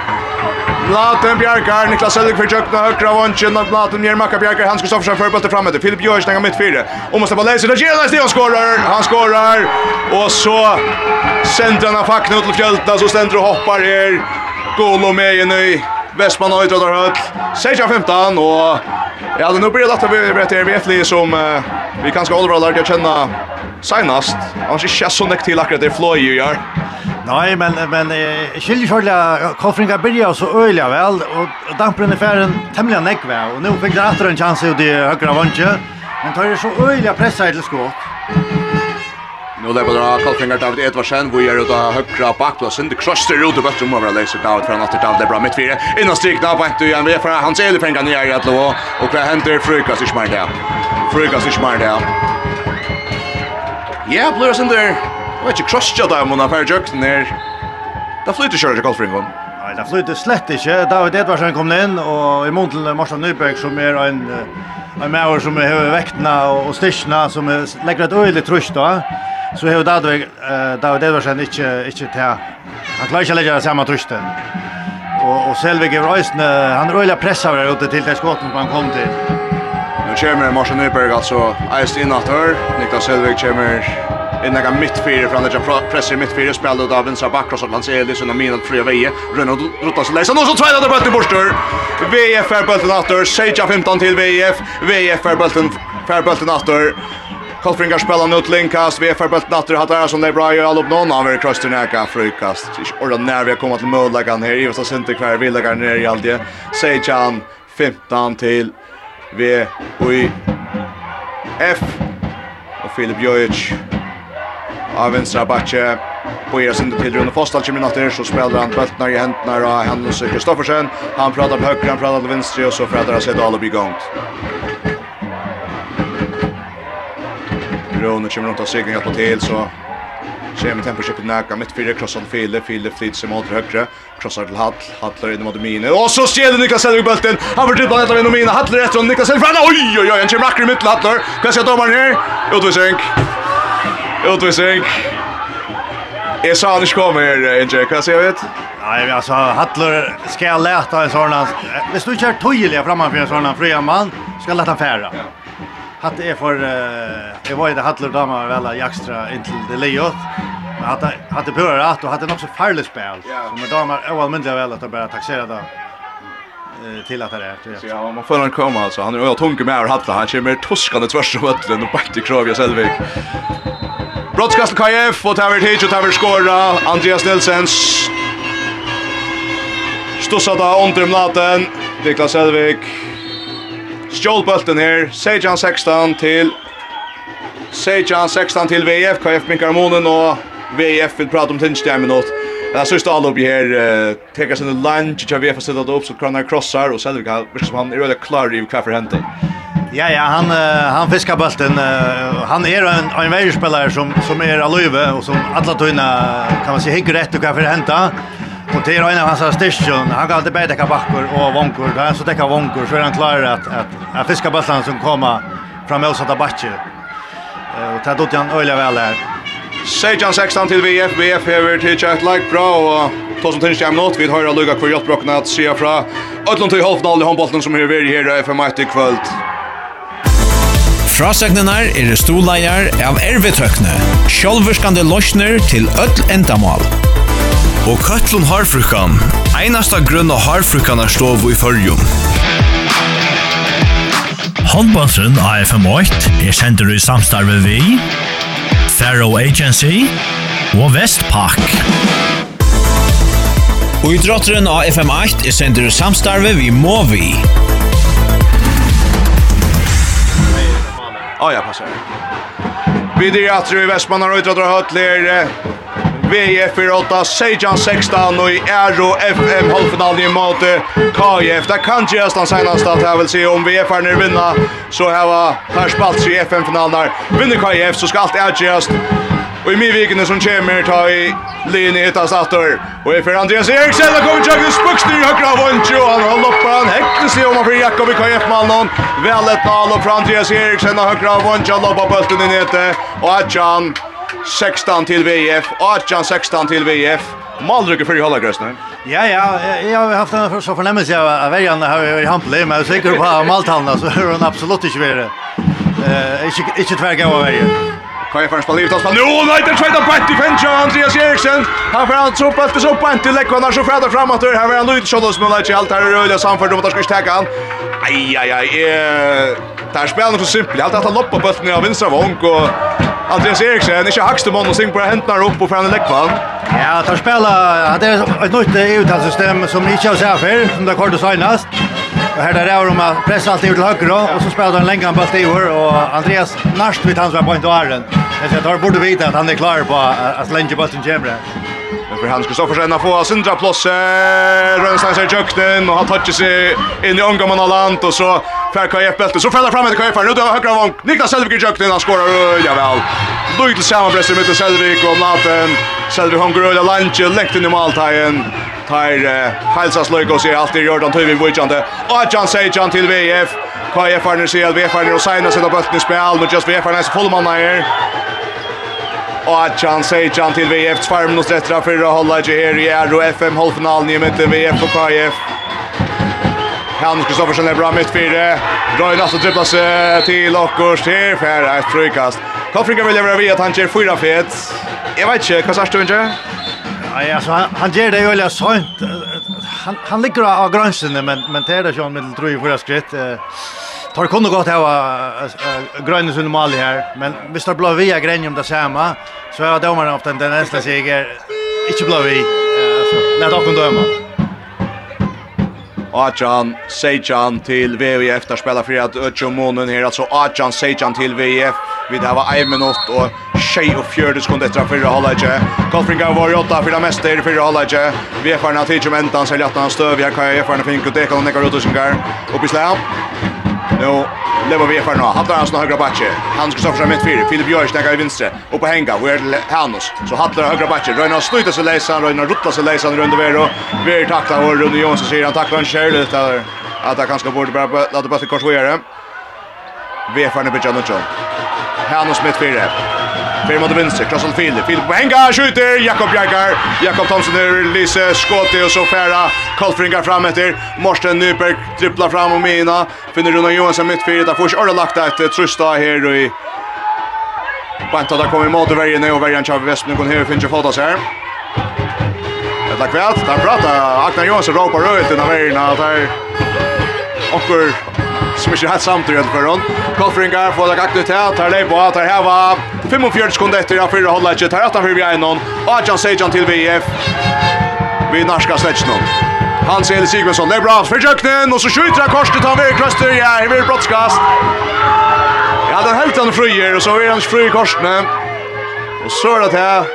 Blaten Bjarkar, Niklas Söderqvist för Jökna högra vånchen och Blaten ner Macka Bjarkar, Hans Kristoffersson för bollen framåt. Filip Björk stänger mitt fyra. Och måste bara läsa det Gerald Steen skorar. Han skorar och så centrarna facknar ut till Fjälta så ständer och hoppar här. Golo med i Västman har utrådar höll. 16-15 och ja, nu blir det att vi berättar här vetlig som uh, vi kanske håller bra lärt att känna senast. Annars är det inte så näkt till akkurat det flöjer ju gör. Nej, men men skiljer själva Kolfringa börjar så öliga väl och dampen är färden tämligen näck va och nu fick det åter en chans ut i högra vånche. Men tar det så öliga pressa till skott. Nu där bara Kolfringa David Edvardsen vi är ute högra backplatsen det krossar ut det bättre om över läser David från åter David bra mitt fyra in och strikna på ett igen vi för hans elfringa ner i att då och det händer frukas i smart där. Frukas i smart där. Ja, blösen där. Jeg vet ikke krosskja da om hun jøkken her. Da flyter kjører ikke golfringen. Nei, da flyter slett ikke. David Edvardsen kom inn, og i mån til Marsan Nyberg, som er en, en maver som har vektene og styrkene, som er legger et øyelig trusj da. Så har David, uh, David Edvardsen ikke, ikke til. Han klarer ikke å legge det samme trusjen. Og, og Selvig er øyne, han er øyelig presset over ute til det skåten som han kom til. Nu kommer Marsan Nyberg, altså eist innattør. Niklas Selvig kommer en egen mittfyrir fra han är mittfyrir mittfyrer spelar av vänstra back og Lans lands Elis och Mina fria veie Ronald Ruttas leisa Nå så tveida det bøtt i borster VF er bøtten atter Seja 15 til VF VF er bøtten bollen bøtten atter Kolfringar spelar nu till inkast. Vi är förbält natter. Hattar här som det är bra. Jag har upp någon av er kröster näka. Frukast. Orda när vi har kommit till mödlagan här. Ivas har synte kvar. Vi lägger ner i allt det. Sejan 15 till V och i F. Och Filip Jojic av vänstra backe. Bojer sin till Rune Fostal 20 minuter så spelar han bultarna i händerna han Hannes Kristoffersen. Han pratar på höger han pratar på vänster och så pratar han sig då Alibi gång. Rune kommer runt av sig hjälpa till så Kjem med på näka, mitt fyra krossar fille fille flyt seg mot högre krossar till Hall, Hallar in mot Mine, och så stjeler Niklas Hedvig bulten han får dribbla etter Mine, Hallar etter Niklas Hedvig, oj oj oj en kommer i midten, Hallar, hva sier domaren här Utvisning. Utvisning. Jeg sa han ikke kom her, Inge, hva sier vi ut? men altså, Hattler skal jeg lete en sånn, hvis du ikke er tydelig fremme for en sånn fria mann, skal jeg lete han fære. Ja. Hatt er for, uh, jeg var i det Hattler dama vel jakstra inntil det leiot, men hatt er børet og hatt er nok så farlig spil, som er damer er ualmyndelig vel at jeg bare takserer det till att det är. Så ja, man får han komma alltså. Han är ju tunga med hatta. Han kommer toskande tvärs över öllen och bakt i Kravia Selvik. Brottskast KF och tar hit och tar skora Andreas Nilsens. Stossada under natten. Niklas Selvik. Stjålbulten her, Sejan 16 til Sejan 16 til VF, KF Minkarmonen og VF vil prate om tinsdjemmen åt. Den sista uppe här uh, tekar sig lunch och vi har sätta upp så kan han crossar och sen vi kan som han är väldigt klar i kvar för händen. Ja ja, han uh, han fiskar bulten. Uh, han är en en vägerspelare som som är alöve och som alla tunna kan man säga hygg rätt och kvar för hända. Och det är en av hans station. Han kan alltid bättre backor och vonkor. Där han så täcker vonkor så är han klar att, att, att fiska bulten som kommer fram med oss att backa. Uh, och tar dotter han öliga väl där. Sejan 16 til VF, VF hever til Kjart Like bra, og to som tynnes jam nåt, vi høyra lukka kvar hjelpbrokkene at sida fra Øtlund til halvfinal i håndbolten som hever her i FM1 i kvöld. Frasegnenar er stoleier av ervetøkne, sjolverskande løsner til øtl endamal. Og Køtlund Harfrukan, einasta grunn av Harfrukan er stov i fyrjum. av FM1 er sender i samstarve vi Faro Agency og Vestpak. Og i drotteren av FM8 er sender samstarve vi må vi. Ja, ja, passer. Vi dyrer i Vestmannen og utdratter høytler VF 8 Sejan 16 og i Aero FM halvfinalen i måte KF. Det kan gjøres den seneste at jeg vil si om VF er nere vinna, så her var her spalt i FM-finalen her. Vinner KF, så skal alt er gjøres. Og i midvikene som kommer, tar i linje hittast atter. Og i for Andreas Eriksen, da kommer Jagnes Buxner i høyre av Vondtjo. Han holder opp, han hekter seg om han for Jakob i KF-mannen. Vel et mål, og for Andreas Eriksen av høyre av Vondtjo, han lopper bulten i nete. Og Adjan, 16 til VF, 18-16 til VF. Malrykker för i grøsne. Ja, ja, jeg har haft en så fornemmelse av att väljarna har varit hamplig, men jag är säker på att Maltalna så hör hon absolut inte värre. Eh, inte, inte tvärga av värjan. Kaj för en spall, spel. Nu, nej, den tvättar bänt i fänsja Andreas Eriksen. Han får alltså upp efter så på inte lägga läckvarna så fräda framåt. Här var han Lydskjold och smullar inte allt. Här är Röjla samförd om att han ska inte han. Aj, aj, aj. Eh, där spelar nog så simpelt. Allt att han loppar bulten av vinstra vång och Andreas Eriksen, ikke hakste mann og synger på hendene opp og fremme lekvann. Ja, tar spela, det er et nytt EU-system som ikke har sett før, som det kort og signast. Og her der er om å presse alt ut til høyre, og så spelar han lenge en bøtt i år, og Andreas Narst vet han som er på en toaren. Jeg tar borde vite at han er klar på at lenge bøtten kommer. Men för han Kristoffer sen få Sindra Plosse, Rönstein sig i och han touchar sig in i omgången av land och så Fär KF bälte så fäller fram med KF nu då högra vång. Niklas Selvik i jukten han skorar ja väl. Lugg till sammanpress med Selvik och Natten. Selvik hon gröda lunch läkt in i måltagen. Tar Halsas Lugg och ser alltid Jordan Tuvin vujande. Och Jan Sejan till VF. KF har nu ser att VF har nu och signar bulten i spel. Men just VF är nästan fullman här. Och Jan Sejan till VF. 2 minutter etter för att hålla ikke her i RO FM halvfinalen i midten VF och KF. Hans Kristoffersen er bra mitt fire. Røy natt och dribblar sig til Lockors. Här för ett frukast. Koffringa vill leverera via att han kör fyra fet. Jag vet inte, hva säger du inte? Nej, alltså han, han ger det ju eller sånt. Han, han ligger av gränsen, men, men det är det som med tror i fyra skritt. Eh, tar kunde gått här gröna sin mål här, men vi står blå via gränsen om det samma. Så jag domaren ofta den nästa seger. Inte blå vi. Alltså, låt oss döma. Ajan Sejan till VVF där spelar för att Ötjo Monen här alltså Ajan Sejan till VVF vi där var 1 minut och Shea och fjärde sekunder efter förra halvleken. Kolfringa var ju åtta för det mesta i förra halvleken. VFarna tidigt men han så att han stöv jag kan ju erfarna fink och det kan hon ut och singar. Upp i slam. Nu lever vi för nu. Hattar Hansson högra backe. Han ska stoppa mitt fyra. Filip Björk stäcker i vänster. Och på hänga. Where Hanus. Så Hattar högra backe. Röna sluta sig läsa. Röna ruttar sig läsa runt över och vi tacklar och Rune Jonsson säger han tacklar en själv ut där. Att han kanske borde bara låta bara kors vidare. Vi är förne på Jonathan. Hanus mitt fyra. Fer mot vänster, Claesson Filip. Filip på hänga, skjuter Jakob Bjergar. Jakob Thomsen ur Lise Skåti och så färra Kolfringar fram efter. Morsten Nyberg dribblar fram och mina. Finner Runa Johansson mittfältet. Där får sig Örla lagt ett trösta här i Banta där kommer mot ner och värjan kör Westman går här finner fotas här. Det där kväll, där pratar Agnar Johansson ropar ut den av värjan att här. Och som ikke er helt samtidig enn for henne. Kolfringar får lagt aktivitet, tar leip på, tar heva 45 sekunder etter, ja, fyrre holder ikke, tar 18 for vi er noen, og Adjan Sejan til VF. Vi narska slett noen. Hans Eli Sigmundsson, det er bra for kjøkkenen, og så skjuter han korset, han vil krøster, ja, han vil brottskast. Ja, den helt han fryer, og så er han fri i korsene. Og så er det her.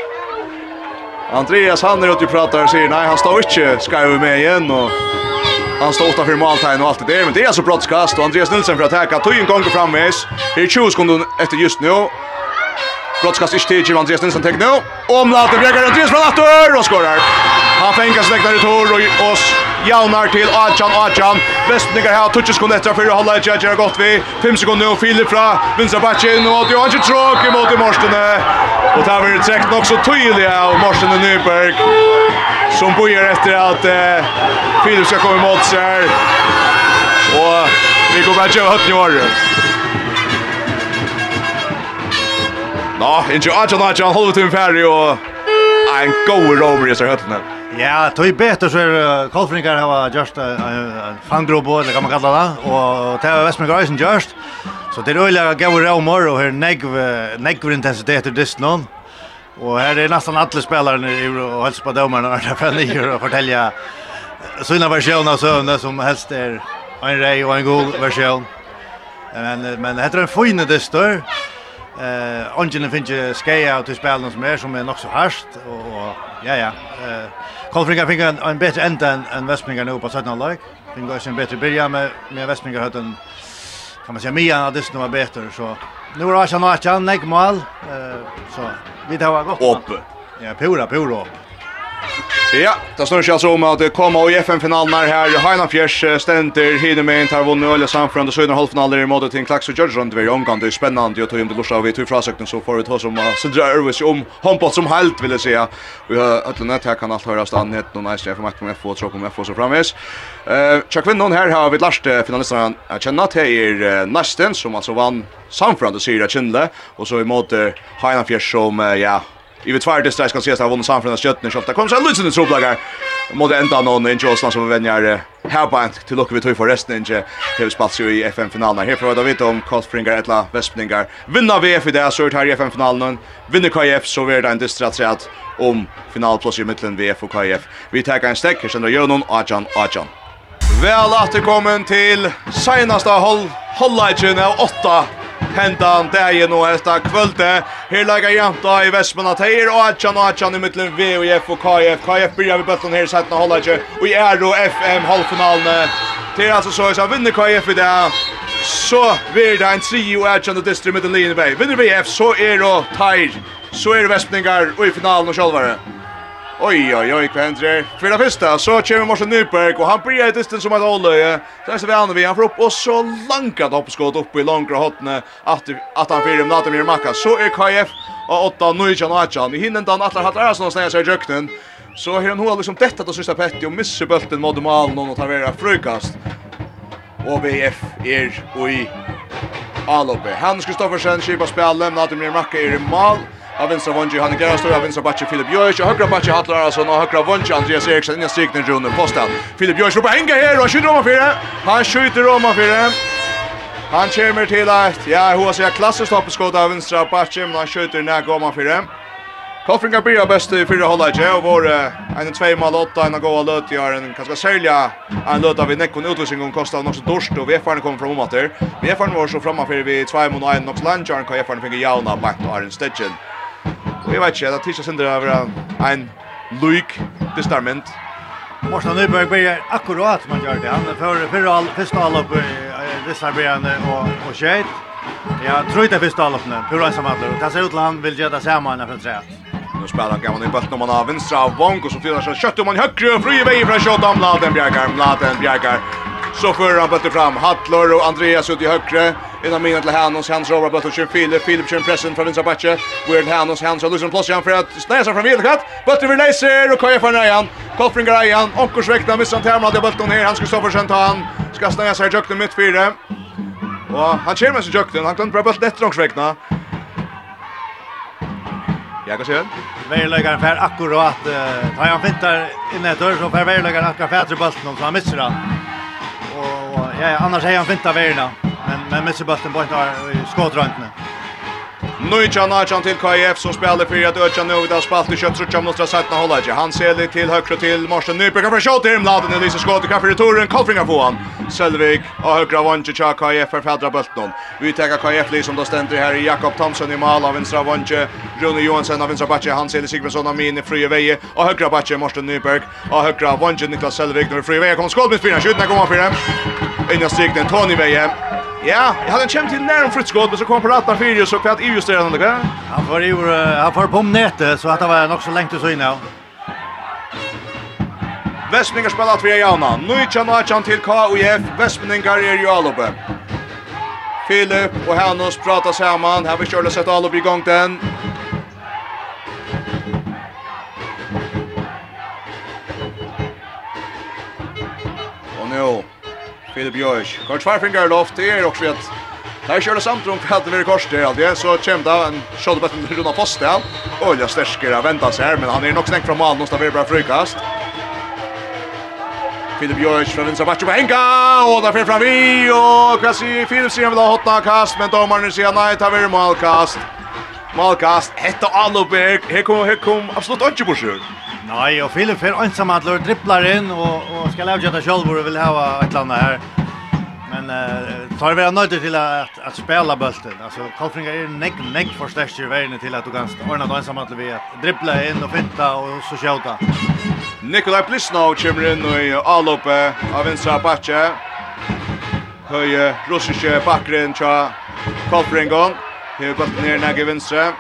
Andreas, han er ute og prater, og sier, nei, han står ikke, skal jo med igjen, og... Han står utanför måltagen och allt det där. Men det är alltså brottskast och Andreas Nilsson för att täcka. Tog en gång framvis. Det är 20 sekunder efter just nu. Brottskast i stig av Andreas Nilsson täcker nu. Omlaten bjägar Andreas från Attor och skorar. Han fängas lägnar i torr och oss. Jaunar til Achan Achan. Vestningar här touches skon efter för hålla ett jag gott vi. 5 sekunder nu Filip fra vänstra backen och det har inte tråk emot i Morstene. Och där blir det säkert också tydliga av Morstene Nyberg som bojar efter att eh, Filip ska komma emot sig här. Och vi går bara köra högt i år. Nå, inte Achan Achan håller till en färg och en god rover i sig hötten. Ja, tog bättre så är Kolfringar har just en fangrobo, eller kan man kalla det, och det var Westman Grisen just. Så det är öliga gav romor och här negv, negv intensitet i distan. Och här är nästan alla spelare i och hälsar på domarna när det fäller och fortälja sina versioner av som helst är en rej och en god version. Men, men det heter en fin då. Eh, Angelen finge skeja ut i spelen som är som är nog så harst och ja ja. Eh, Kolfringa fick en, en bättre ända än, än Västmingar nu på 17 lag. Finge en bättre börja med med Västmingar hade en kan man säga mer än det som var bättre så nu har jag något annat än mål eh så vi tar gott. Upp. Ja, pura pura upp. Ja, det snurrar sig alltså om att det kommer i FN-finalen här. Heina Fjärs ständer hinner med en tar vunnit öliga samförande södra halvfinaler i måte till en klax och Jörgen. Det är omgående spännande. Jag tog in det lorsa av vi tog frasökning så får vi ta som Sindra Örvis om handboll som helt vill jag säga. Vi har ötlar nät här kan allt höras an hett och nice för matchen med få tråk om FO så framvis. Eh, tja kvinnan här har vi Lars finalisterna att känna till er Nasten som alltså vann samförande syra Kindle och så i måte Heina Fjärs som ja, i vet tvär det strax kan ses att vunnit samförna skötten skjuta. Kom så en lutsen tropplagar. Mot ända någon i Jostland som vänjer Herbank till lucka vi tog för resten inte. Det spats ju i FM finalen. Här för att veta om Kostfringar etla Vespningar. Vinna VF i det så ut här i FM finalen. Vinner KF så blir det en distrat om finalplats i mitten VF och KF. Vi tar en stäck här sen då gör någon Ajan Ajan. Väl återkommen till senaste håll hålllägen av åtta hendan dagen og esta kvölde. Her lagar janta i Vestmanna Teir og Atjan og Atjan i mittlen V og F og KF. KF byrjar vi bøtten her setten og ikkje. Og i Ero FM halvfinalene. Det er altså så jeg vinner KF i dag. Så blir det en tri og Atjan og Distri mittlen linjevei. Vinner VF så er det Teir. Så er det Vestmanningar og i finalen og sjálvare. Oj, oj, oj, hva hender her? Kvira fyrsta, så kommer Morsen Nyberg, och han blir distans som ett hållöje. Så är det väl vi, han får upp och så långt langt skott upp i langra hotne, att att han fyrir om natten vi makka. Så är KF och 8, 9, 18. I hinnen dan Atlar Hattar Arasen og snegar seg i jøkkenen. Så her han hoa liksom detta då sista petti och missar bulten mot mål någon och tar vara frukast. Och VF är og i Alope. Hans Kristoffersen, Kipa Spjall, Natumir Makka er i mål. Av vänstra vånge Hanne Gerastor, av vinstra backe Filip Björk, högra backe Hatlar Arason och högra vånge Andreas Eriksson innan strikning runt postan. Filip Björk på hänga här och skjuter om fyra. Han skjuter om fyra. Han kommer till att, ja, hur ska jag klassiskt hoppa skott av vinstra backe, men han skjuter när går man fyra. Koffringar blir bäst i fyra hållet, ja, och vår en två mål åtta, en goa löt gör en ganska sälja en löt av Nekon utvisning och kostar också dorst och VFaren kommer från omater. VFaren var så framme för vi två mål och en också landjar, kan VFaren fick jauna bakt och har en stetchen. Og jeg vet ikke, det er ikke sindra av en luik testament. Morsan Nyberg blir akkurat som han gjør det. Han får fyrre første allopp i distribuerende og skjøyt. Ja, tror det første alloppene, pura ensam alle. Det ser ut til han vil gjøre det samme enn for tre. Nu spelar han gammal i bult om man har vinstra av Vonk och så fyller han kött om man högre och fri i väg från kött av Mladen Bjergar, Mladen Bjergar Så för han bötter fram Hattler och Andreas ut i högre. Innan minnet till Hannos, Hans Robert bötter kör Filip, Filip kör pressen från vänstra backe. Weird Hannos, Hans har Lusen igen för att snäsa sig från Vilkatt. Bötter vill läser och Kaja för igen. Kolfringar Ryan, Onkors väckna, missar han tävlan, det bötter ner, han ska stå för sen ta han. Ska snäsa sig i jökten mitt fyra. Och han kör med sig jökten, han kan bra bötter efter Onkors väckna. Jag ser. Värlögaren för akkurat. Uh, tar han fintar in ett dörr så för värlögaren akkurat kan fätra så han missar han. Ja, ja, annars är han fint av Men men med sig bulten bort i skådröntgen. Nujja Najan til KF som spelar för att Öjan nu vidare spalt i köttrutsam mot Rasatna Hollaje. Han ser till högre till Morsen Nyberg för skott i Mladen Elise skott i kaffet returen Kolfringa på han. Selvik och högra vanje till KF för fädra bulten. Vi tar KF liksom då ständer här i Jakob Thomsen i mål av vänstra vanje. Rune Johansson av vänstra backe han ser Sigmundsson av min fria väge och högra backe Morsen Nyberg och högra vanje Niklas Selvik när fria väje kommer skott med fyra skjutna kommer fyra. Innan strikten Tony väje. Ja, jag hade känt till när en fruktskott men så kom på rattar fyra så kvart i just det ändå. Han var ju han var på nätet så att det var nog så länge till så inne. Västmingar spelar två jauna. Nu tjänar han till KUF. Vestmingar är ju alloppe. Filip och Hannes pratar samman. Här vi körde sett alloppe igång den. Och nu Filip Björk. Kort farfingar loft det är också att där kör det samt runt för att det blir kors där alltid så kämda en shot på den runda posten. Olja stärker väntar sig här men han är nog snäckt från mål någonstans blir bra frukast. Filip Björk från vänstra backen på Henka och där fram vi och Kasi Filip ser vill ha hotta kast men domaren säger nej tar vi målkast. Målkast. Hetta Alloberg. Här kommer här kom absolut inte på sjön. Nej, och Filip är ensam att lura dribblar in och och ska lägga det själv och vill ha ett land här. Men eh tar vi ändå till att att spela bulten. Alltså Kolfringar är neck neck för störst i världen till att du kan ordna då ensam att vi att dribbla in och finta och så skjuta. Nikolaj Plisnov kommer in i alloppe av vänstra backe. Höje russiske bakgrunden tja Kolfringon. Här går ner näge vänstra.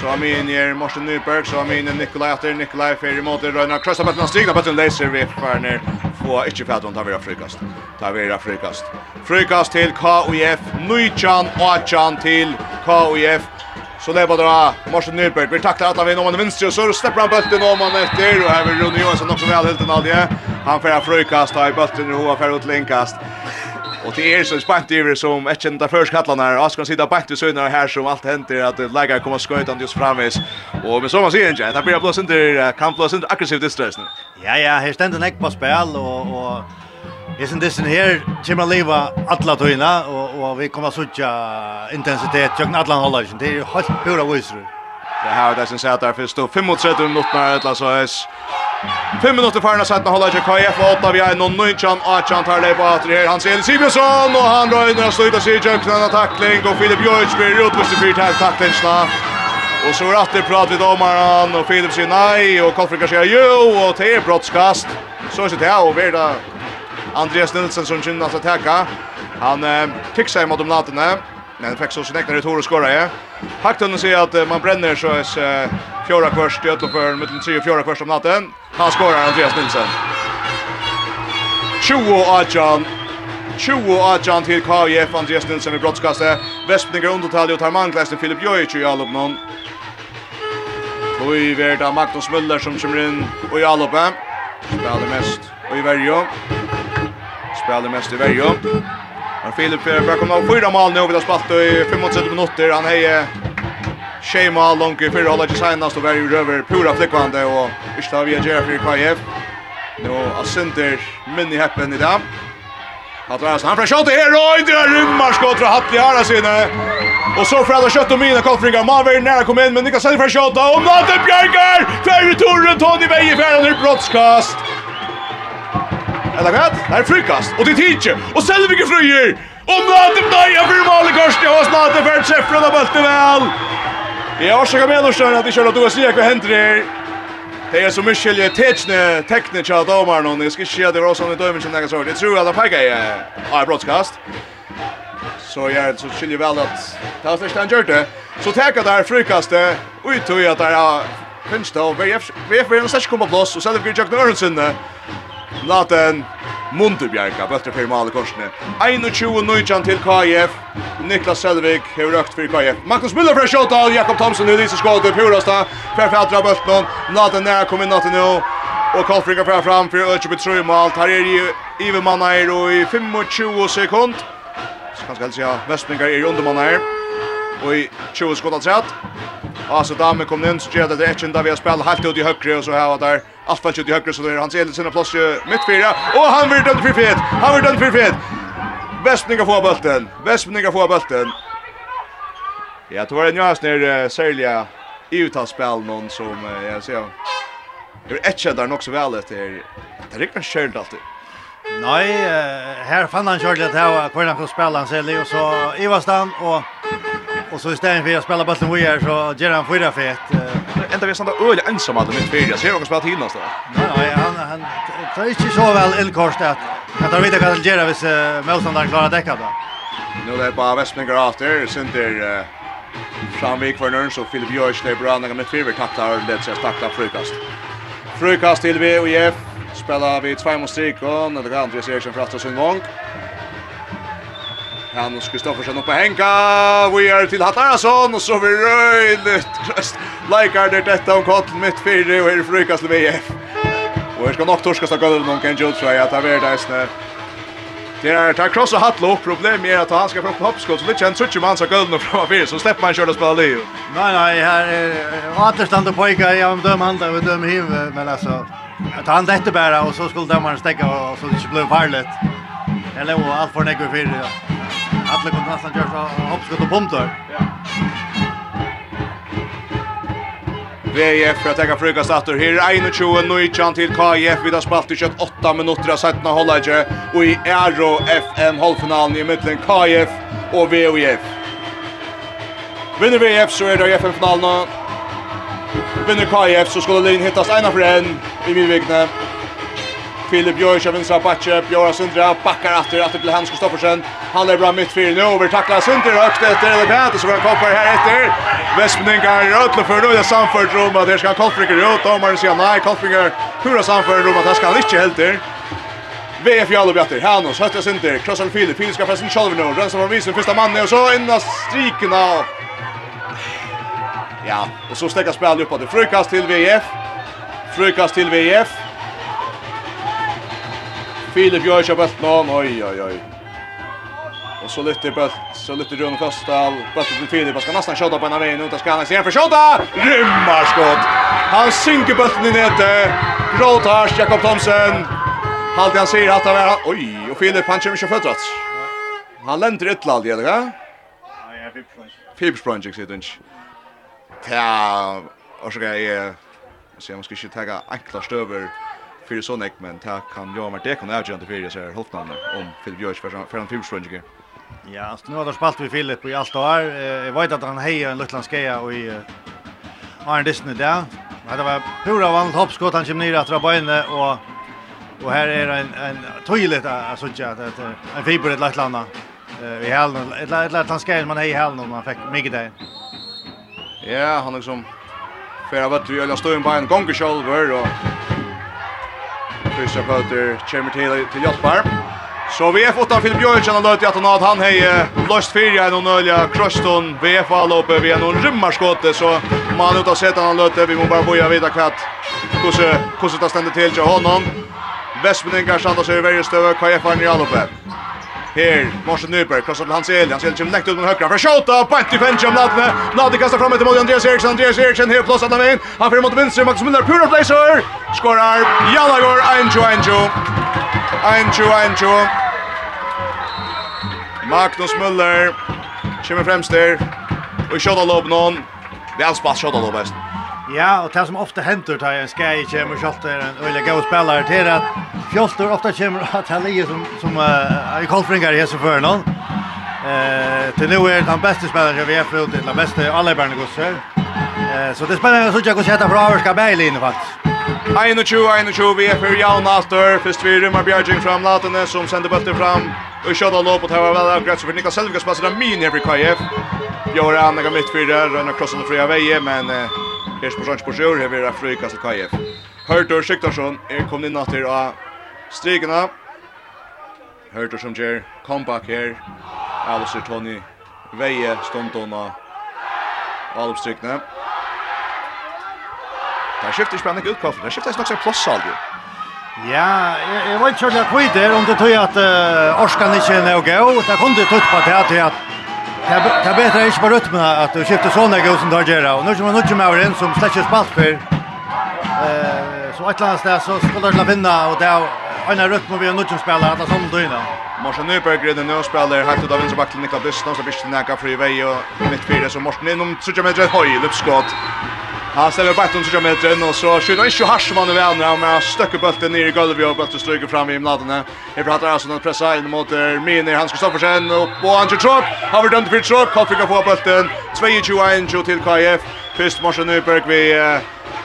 Så har min ner Morten Nyberg, så har min Nikolaj Atter, Nikolaj Ferry mot i Krossa på den stigna på den laser vi farner. Få ikke tar om frikast. Tar Tavira frikast. Frikast til KUF, Nychan Achan til KUF. Så det var da Morten Nyberg Vi taklet alle vi om han vinstre, og så slipper han bøtten om han etter, og her vil Rune Johansson også vel helt en alje. Han færer frikast, i bøtten, og hun har ut linkast. Och det är så spänt över som ett kända förskallan här. Jag ska sitta bakt i sönder här som allt händer att lägga kommer skötan just framis. Och med så man ser inte, det blir blås inte kan blås inte aggressivt distress nu. Ja ja, här ständer näck på spel och och Jag syns det här kommer leva alla tøyna, och och vi kommer söka intensitet jag alla håller Det är helt pura visru. Det här det som säger att det finns då 35 minuter eller så alltså 5 minutter farna sætna hålla ikke KF og 8 vi er noen 19 18 tar det på at her. Hans Eli Sibjøsson og han røyner og slutter sig jøkken av takling og Filip Bjørts blir med sin fyrt her taklingsna og så er at det prat vi domaren og Filip sier nei og Kolfrika sier jo og det er brottskast. Så er det her og Verda Andreas Nilsen som kynner seg teka han eh, kikser mot om natene Men fick så sin egna hår och skora, ja. Hakton säger att man bränner så är fjärra kvörs till Ötloför, mellan tre och fjärde kvart om natten. Han skorar Andreas Nilsen. 20 Adjan. 20 Adjan till KIF, Andreas Nilsen i brottskastet. Vespninger undertalje och tar manklästen Filip Jojic i Alopnon. Och i värda Magnus Müller som kommer in och i Alopen. Spelar mest och i Värjö. Spelar mest i Värjö. Men Filip börjar komma upp fyra mål nu vid att spalt i 35 minuter. Han är Tjej mål långt i fyra hållet i senast och värjer över pura flickvande och första via Jeffrey Kajev. Nu har Sinter mini häppen i dag. Att Hatlas han från skott här och det rymmar skott från Hatli här sina. Och så för alla kött och mina koffringar. Man var nära kom in men Niklas Sandberg skott och Matte Björker. Färre torren Tony Veje färre i brottskast. Eller vad? Det är frukast. Och det tidigt. Och säljer vilka fröjer. Och nåt dig jag vill måla kors. Jag har snart det vart chef från bulten väl. Jag har sagt med och kör att det kör att du ser vad händer här. Det är så mycket jag täckne täckne chat av man och det ska ske det var sån dömen som jag sa. Det tror alla pekar jag. Ja, broadcast. Så jag så skiljer väl att det har förstått gjort det. Så täcka där frukastet ut och att där finns det och vi vi vi måste komma plats och sen det blir jag knörsen. Laten Munterbjerga, bøtter fyrir Mali Korsne. 21-19 til KF. Niklas Selvik har røkt fyrir KF. Magnus Müller fyrir sjóta og Jakob Thomsen i lyser skåte purasta. Fyrir fyrir aðra bøtten. Laten nær kommer inn natten nå. Og Kolfrika fyrir fram fyrir Øtjebet Trøymal. Tar er i Ivemann og i 25 sekund. Så kanskje helst ja, Vestmingar er i undermann her och i 20 skott att sätt. Alltså damen kom in så gör det rätt ända vi har spelat helt ut i högre och så här var där allt fallet ut i högre så då är hans Elin sina plats mitt fyra och han vill dömt för fet. Han vill dömt för fet. Västninga får bollen. Västninga får bollen. Ja, det var en jas ner Serlia i uttalsspel någon som jag ser. Det är inte där också så väl att det är riktigt skönt alltid. Nej, här fann han kört det här kvar han får spela han Serlia och så Ivastan och Och så istället för att spela bollen vi är så ger han fyra fet. Ända vi sånt där öl ensam hade mitt fyra. Ser någon spela till nästa. Nej, han han tar inte så väl illkost att att han vet vad det gör hvis motståndaren klarar täcka då. Nu är det bara Westminger efter där. Framvik för Nörns så Filip Björk där bra när med fyra tacklar det så tacklar frukast. Frukast till VOF spelar vi två mot Strikon och det kan Andreas Eriksson framstår sin gång. Hannes Kristoffersen oppe Henka. vi är till Hattarason, och så vi röjligt. røst. Leikar der dette om kottlen mitt fyrre, og her frukas till VF. Och her ska nog torskast av gulvet noen kan jord, tror att at det er det Det är ta kross og hatlo, problemet är att han ska få hoppskott, så litt kjent suttje mann som gulvet fra fyra så släpper man köra och spela liv. Nej, nej. Här är aterstand pojkar. Jag jeg om døm handa og døm hiv, men alltså, att han detta bara och så skulle dömaren stäcka och så det inte blev farligt. Eller lever alt for nekve fyrir, ja. Kom nesten gjørs av hoppskutt og VF för att ta fruka stater. Her er 21, 19 til KIF. vid har spalt i kjøtt 8 minutter av sättna holdager. Og i Aero FM halvfinalen i mitten KIF og VOF. Vinner VF så er det FM-finalen. Vinner KIF så skulle Linn hittas ena för en i midvikne. Filip Björk av vänstra backe, Björk Sundra backar efter efter till Hans Kristoffersen. Han är bra mittfält nu över tacklar Sundra högt efter det Peter så kan koppar här efter. Westman rötle rötla för då det Sanford Roma där ska Kolfinger ut och man ser nej Kolfinger hur Sanford Roma där ska han inte helt där. VF Jallo Bjatter, Hanos, Hötta Sinter, Krossar Filip, Filip ska pressen själv nu, Rönsa från Visen, första mannen och så innan strikerna. av... Ja, och så stäcker spelet upp att det frukast till VF, frukast till VF, Filip gör sig bult någon. Oj oj oj. Och så lyfter bult så lyfter Rune Kostal. Bulten till Filip. Han Ska nästan skjuta på en av vägen utan ska han se för skjuta. Rymmar skott. Han synker bulten i nätet. Gråtars Jakob Thomsen. Halt han ser att han är oj och Filip han kommer ju fötrat. Han länder ett lall eller va? Ja, jag vill plunge. Fibs plunge sitter inte. Ja, och så ska jag Så om jag ska inte ta enkla stöver för sån ek men ta kan jag vart det kan jag inte för det så här halvnan om Philip Björk för för en filmstrunge. Ja, så nu har det spalt vi Filip i allt år. Jag vet att han hejar en liten skeja och i Arne Disney där. Men det var pura vanligt hoppskott han kom ner att dra inne och och här är en en toilet alltså jag att en fiber ett lätt landa. Vi hällde ett lätt lätt skeja man hejar hällde man fick mycket där. Ja, han liksom Fera vart vi ölla stå en gånger själv och Christian Pöter kommer till till Jotbar. Så vi VF utan Filip Björksen och löjt att han har han hej Lost fyra i någon ölja Croston. VF har loppet via någon rymmarskott så man ut har sett han löjt vi måste bara boja vidare kvatt hur hur det ständer till till honom Vestmeningar sandar sig i varje stöv KF har ni alloppet Her, Morsen Nyberg, krossar til Hans Eli, Hans Eli kommer lekt ut mot høyre, fra Sjota, bant i fengt om Nadne, Nadne kastar fram etter mot Andreas Eriksson. Andreas Eriksson her plås han av inn, han fyrir mot vinstre, Magnus Müller, pura placer, skorar, Janagor, 1-2-1-2, 1-2-1-2, Magnus Müller, kommer fremst der, og i Sjota låp noen, det er spalt Sjota låp best. Ja, och det som ofta händer tar en skai kommer skott är en öliga god spelare till att Fjoltor ofta kommer att han ligger som som uh, i Kolfringar här så för någon. Eh, till nu är han bästa spelaren vi har fått till den bästa alla bärna gossar. Eh, så det spelar så jag går sätta för Averska Berlin faktiskt. Ein og tju, ein og tju, vi er for Jan aftur, først vi rymmer Bjarging fram latene som sender bøtter fram, og kjødda låp og tæva vel så for Niklas Selvika spasser av min i KF. Bjørn Anna gammit fyrir, Rønner Krossen og fria veie, men Uh, Kers på Sancho Sjur har vært frikast til KF. Hørtur Siktarsson er kommet inn etter av strikene. Hørtur som gjør comeback her. Alistair Tony veie stundona Alpstrikne. Det skifter spennende ut, Koffer. Det skifter nok som plass aldri. Ja, jeg vet ikke om det er kvitt om det tog at uh, Orskan ikke er noe gå. Det kunne tog på det til at Det er bedre ikke på rytmen at du skifter sånne gøy som du har gjør. Og nå kommer noen med inn som slett ikke spalt før. Så et eller annet sted så skulle du finne, og det er en rytmen vi har noen spiller, at det er sånn døgnet. Morsen Nyberg er den nye spiller, helt ut av vinsterbakken Nikla Dysten, så blir det nækka fri vei og midt fire, så Morsen innom, så kommer det et høy løpskott. Han ställer bara runt med meter och så skjuter han ju Harsman över andra med stöcker bulten ner i golvet och bulten stryker fram i mladen. Vi pratar alltså när pressa in mot Mini Hans sen och på Andrew Trop. Har vi dömt för Trop kan fick få bulten 22-1 till KF. Först Morsen Nyberg vi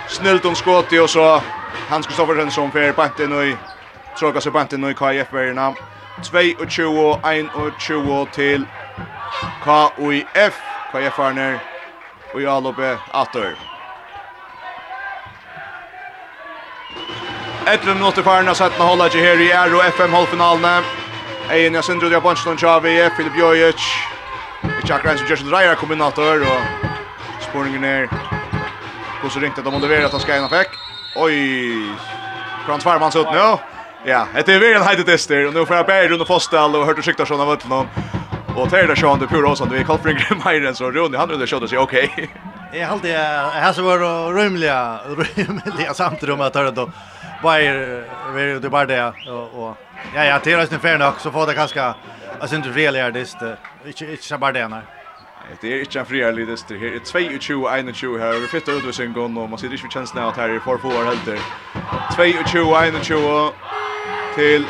snällt om skott och så Hans sen som för bulten och tråka sig bulten och KF värna. 22-1 till KIF. KIF är ner. Och jag lovar åter. 11 minutter farna sättna hålla ikke her i Aero FM halvfinalen. Ejen jag syndrod jag bunch lunch av i Filip Jojic. Ich har gränsen just drar kombinator och spårningen är. Och så ringt att de hade velat att han ska in och fick. Oj. Frans Farmans ut nå? Ja, det er väl hade tester og nå får jeg bare rundt och fastställ och hörte sikta såna vart någon. Och Taylor Sean det pura oss att vi kallar Frank Myren så Ronny han hade skjutit sig okej. Jag jeg har så vært rymliga rymliga samtidigt med att höra då Bayer är det bara det och och ja ja det är ju fair nog så får det kanske alltså inte är det inte inte bara det när Det är inte en friare lidest det här. 22 21 här. Vi fittar ut sen gång och man ser inte chansen att här i för får helt där. 22 21 till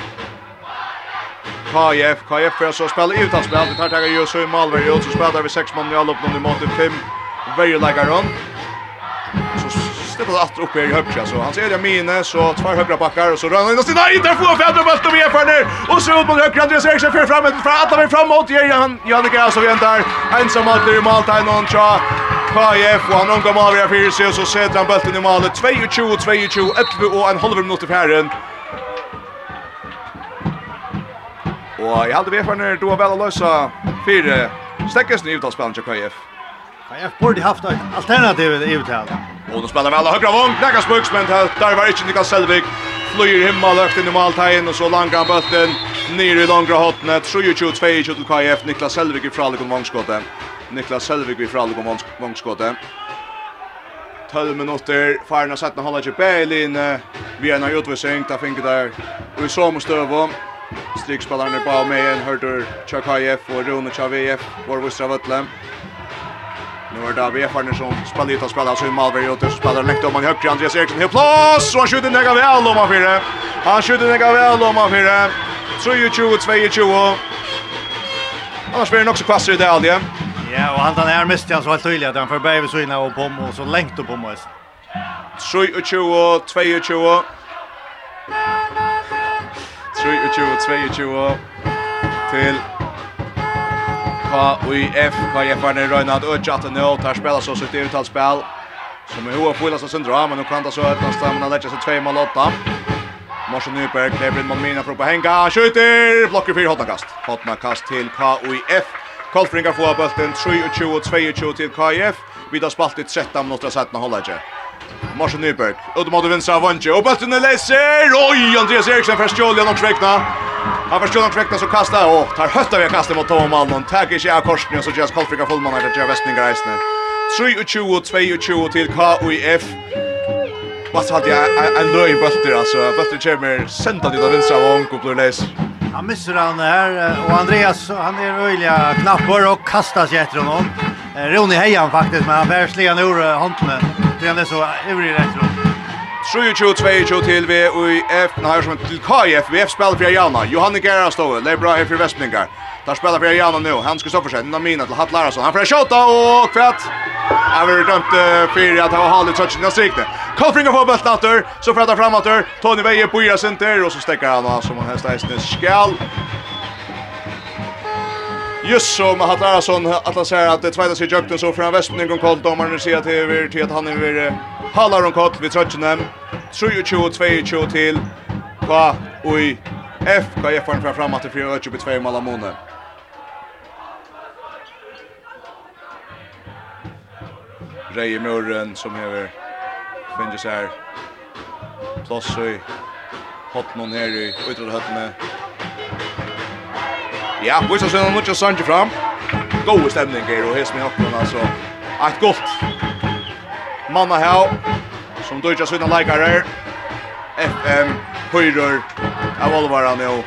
KF. KF för så spel utan spel. Det tar tagga ju så i Malmö och så spelar vi sex man i all upp nu mot 5. Very like around. Så steppar åter upp här i högra så han ser det mine så två högra backar och så rör han in och sina inte får fäder bult och vi ner och så ut mot högra Andreas Eriksson för fram för att han framåt ger han Janne Gras och väntar ensam åter i mål där någon tja KF och han omgår mål via för och så sätter han bulten i målet 22 22 11 och en halv minut i herren Og jeg hadde vi for når du har vel å løse fire stekkes nye utavspillene til KF. Jag borde haft ett alternativ i uttal. Och då spelar vi alla högra vång, knäckas buks, men där var inte Niklas Selvig. Flyr himmel, löft in i maltegn, och så langar bulten ner i långa hotnet. 22-22 till KF, Niklas Selvig i Fralikon vångskottet. Niklas Selvig i Fralikon vångskottet. 12 minutter, farna setten håller ikke bæl inn, vi er nøy utvisning, da finner der, og i som støvå, strikspillerne ba med en, hørter Tjakajev og Rune Tjavejev, vår vissra vøtlem, Nu är det av Efarne som spelar ut och spelar så i Malberg och spelar läkt om han högre Andreas Eriksson helt plats och han skjuter nega väl om han fyra. Han skjuter nega väl om han fyra. 3-22-22. Annars blir det också kvasser i det aldrig. Ja, och han tar här mest jag så helt tydligt att han för bäver så inne och på och så längt upp på mig. 3-22-22. 3-22-22 till KIF, KIF er røyna at øtja at nå, tar spela så sitt uttalt spel, som er hoa fulla som syndra, men nu kan ta så øtna men han letja seg 2 mål 8. Morsen Nyberg lever inn mot Mina for å henga, skjuter, blokker 4 hotnakast. Hotnakast til KIF, Kolfringar får bulten 23-22 til KIF, vidar spalt i 13 minutter av holder hållet Marsen Nyberg. Udde mot av vanje. og bollen är läser. Oj, Andreas Eriksson først Stjolja någon kväckna. Han förstår någon kväckna så kastar och tar hötta vi kastar mot Tom Malmon. Tack i sig korsningen så just Karlfrika Fullman där Jeff Westninger Eisner. 22 22 till KUF. Vad hade jag en löj bulter alltså. Bulter kommer sända till vänstra av Onko blir läs. Han missar han här och Andreas han är öjliga knappar och kastar sig efter honom. Ronny hejan faktiskt men han bär sligan ur handen det så ivrig rätt då. 22-22 till F, nej som till KF, vi F spelar för Jana, Johanne Gerastov, det är bra här för Västningar. Där spelar för Jana nu, han ska stå för sig, Namina till Hatt Lararsson, han får skjuta och kvätt! Jag vill dömt för att ha har hållit touchen i sikte. Kolfringar får bulten åter, så får han ta fram åter, Tony Veje på Ira Center och så stäcker han som han hästar i skall. Just som Hatt Arason att han säger att det tvärdas sig jökten så från västningen kom kallt domaren ser till över till att han är över hallar om kallt vid trötchen 3-2-2 till Kva och i FKF fram fram att det blir ökjub i två mål månader. Reje Murren som hever finnes her. Plass i hotten her i utrede høttene. Ja, vi ser sen mycket sange fram. God stämning här och häst med hoppen alltså. Ett gott. Manna här som döjer sina likare. FM Høyrer av Olvara nå.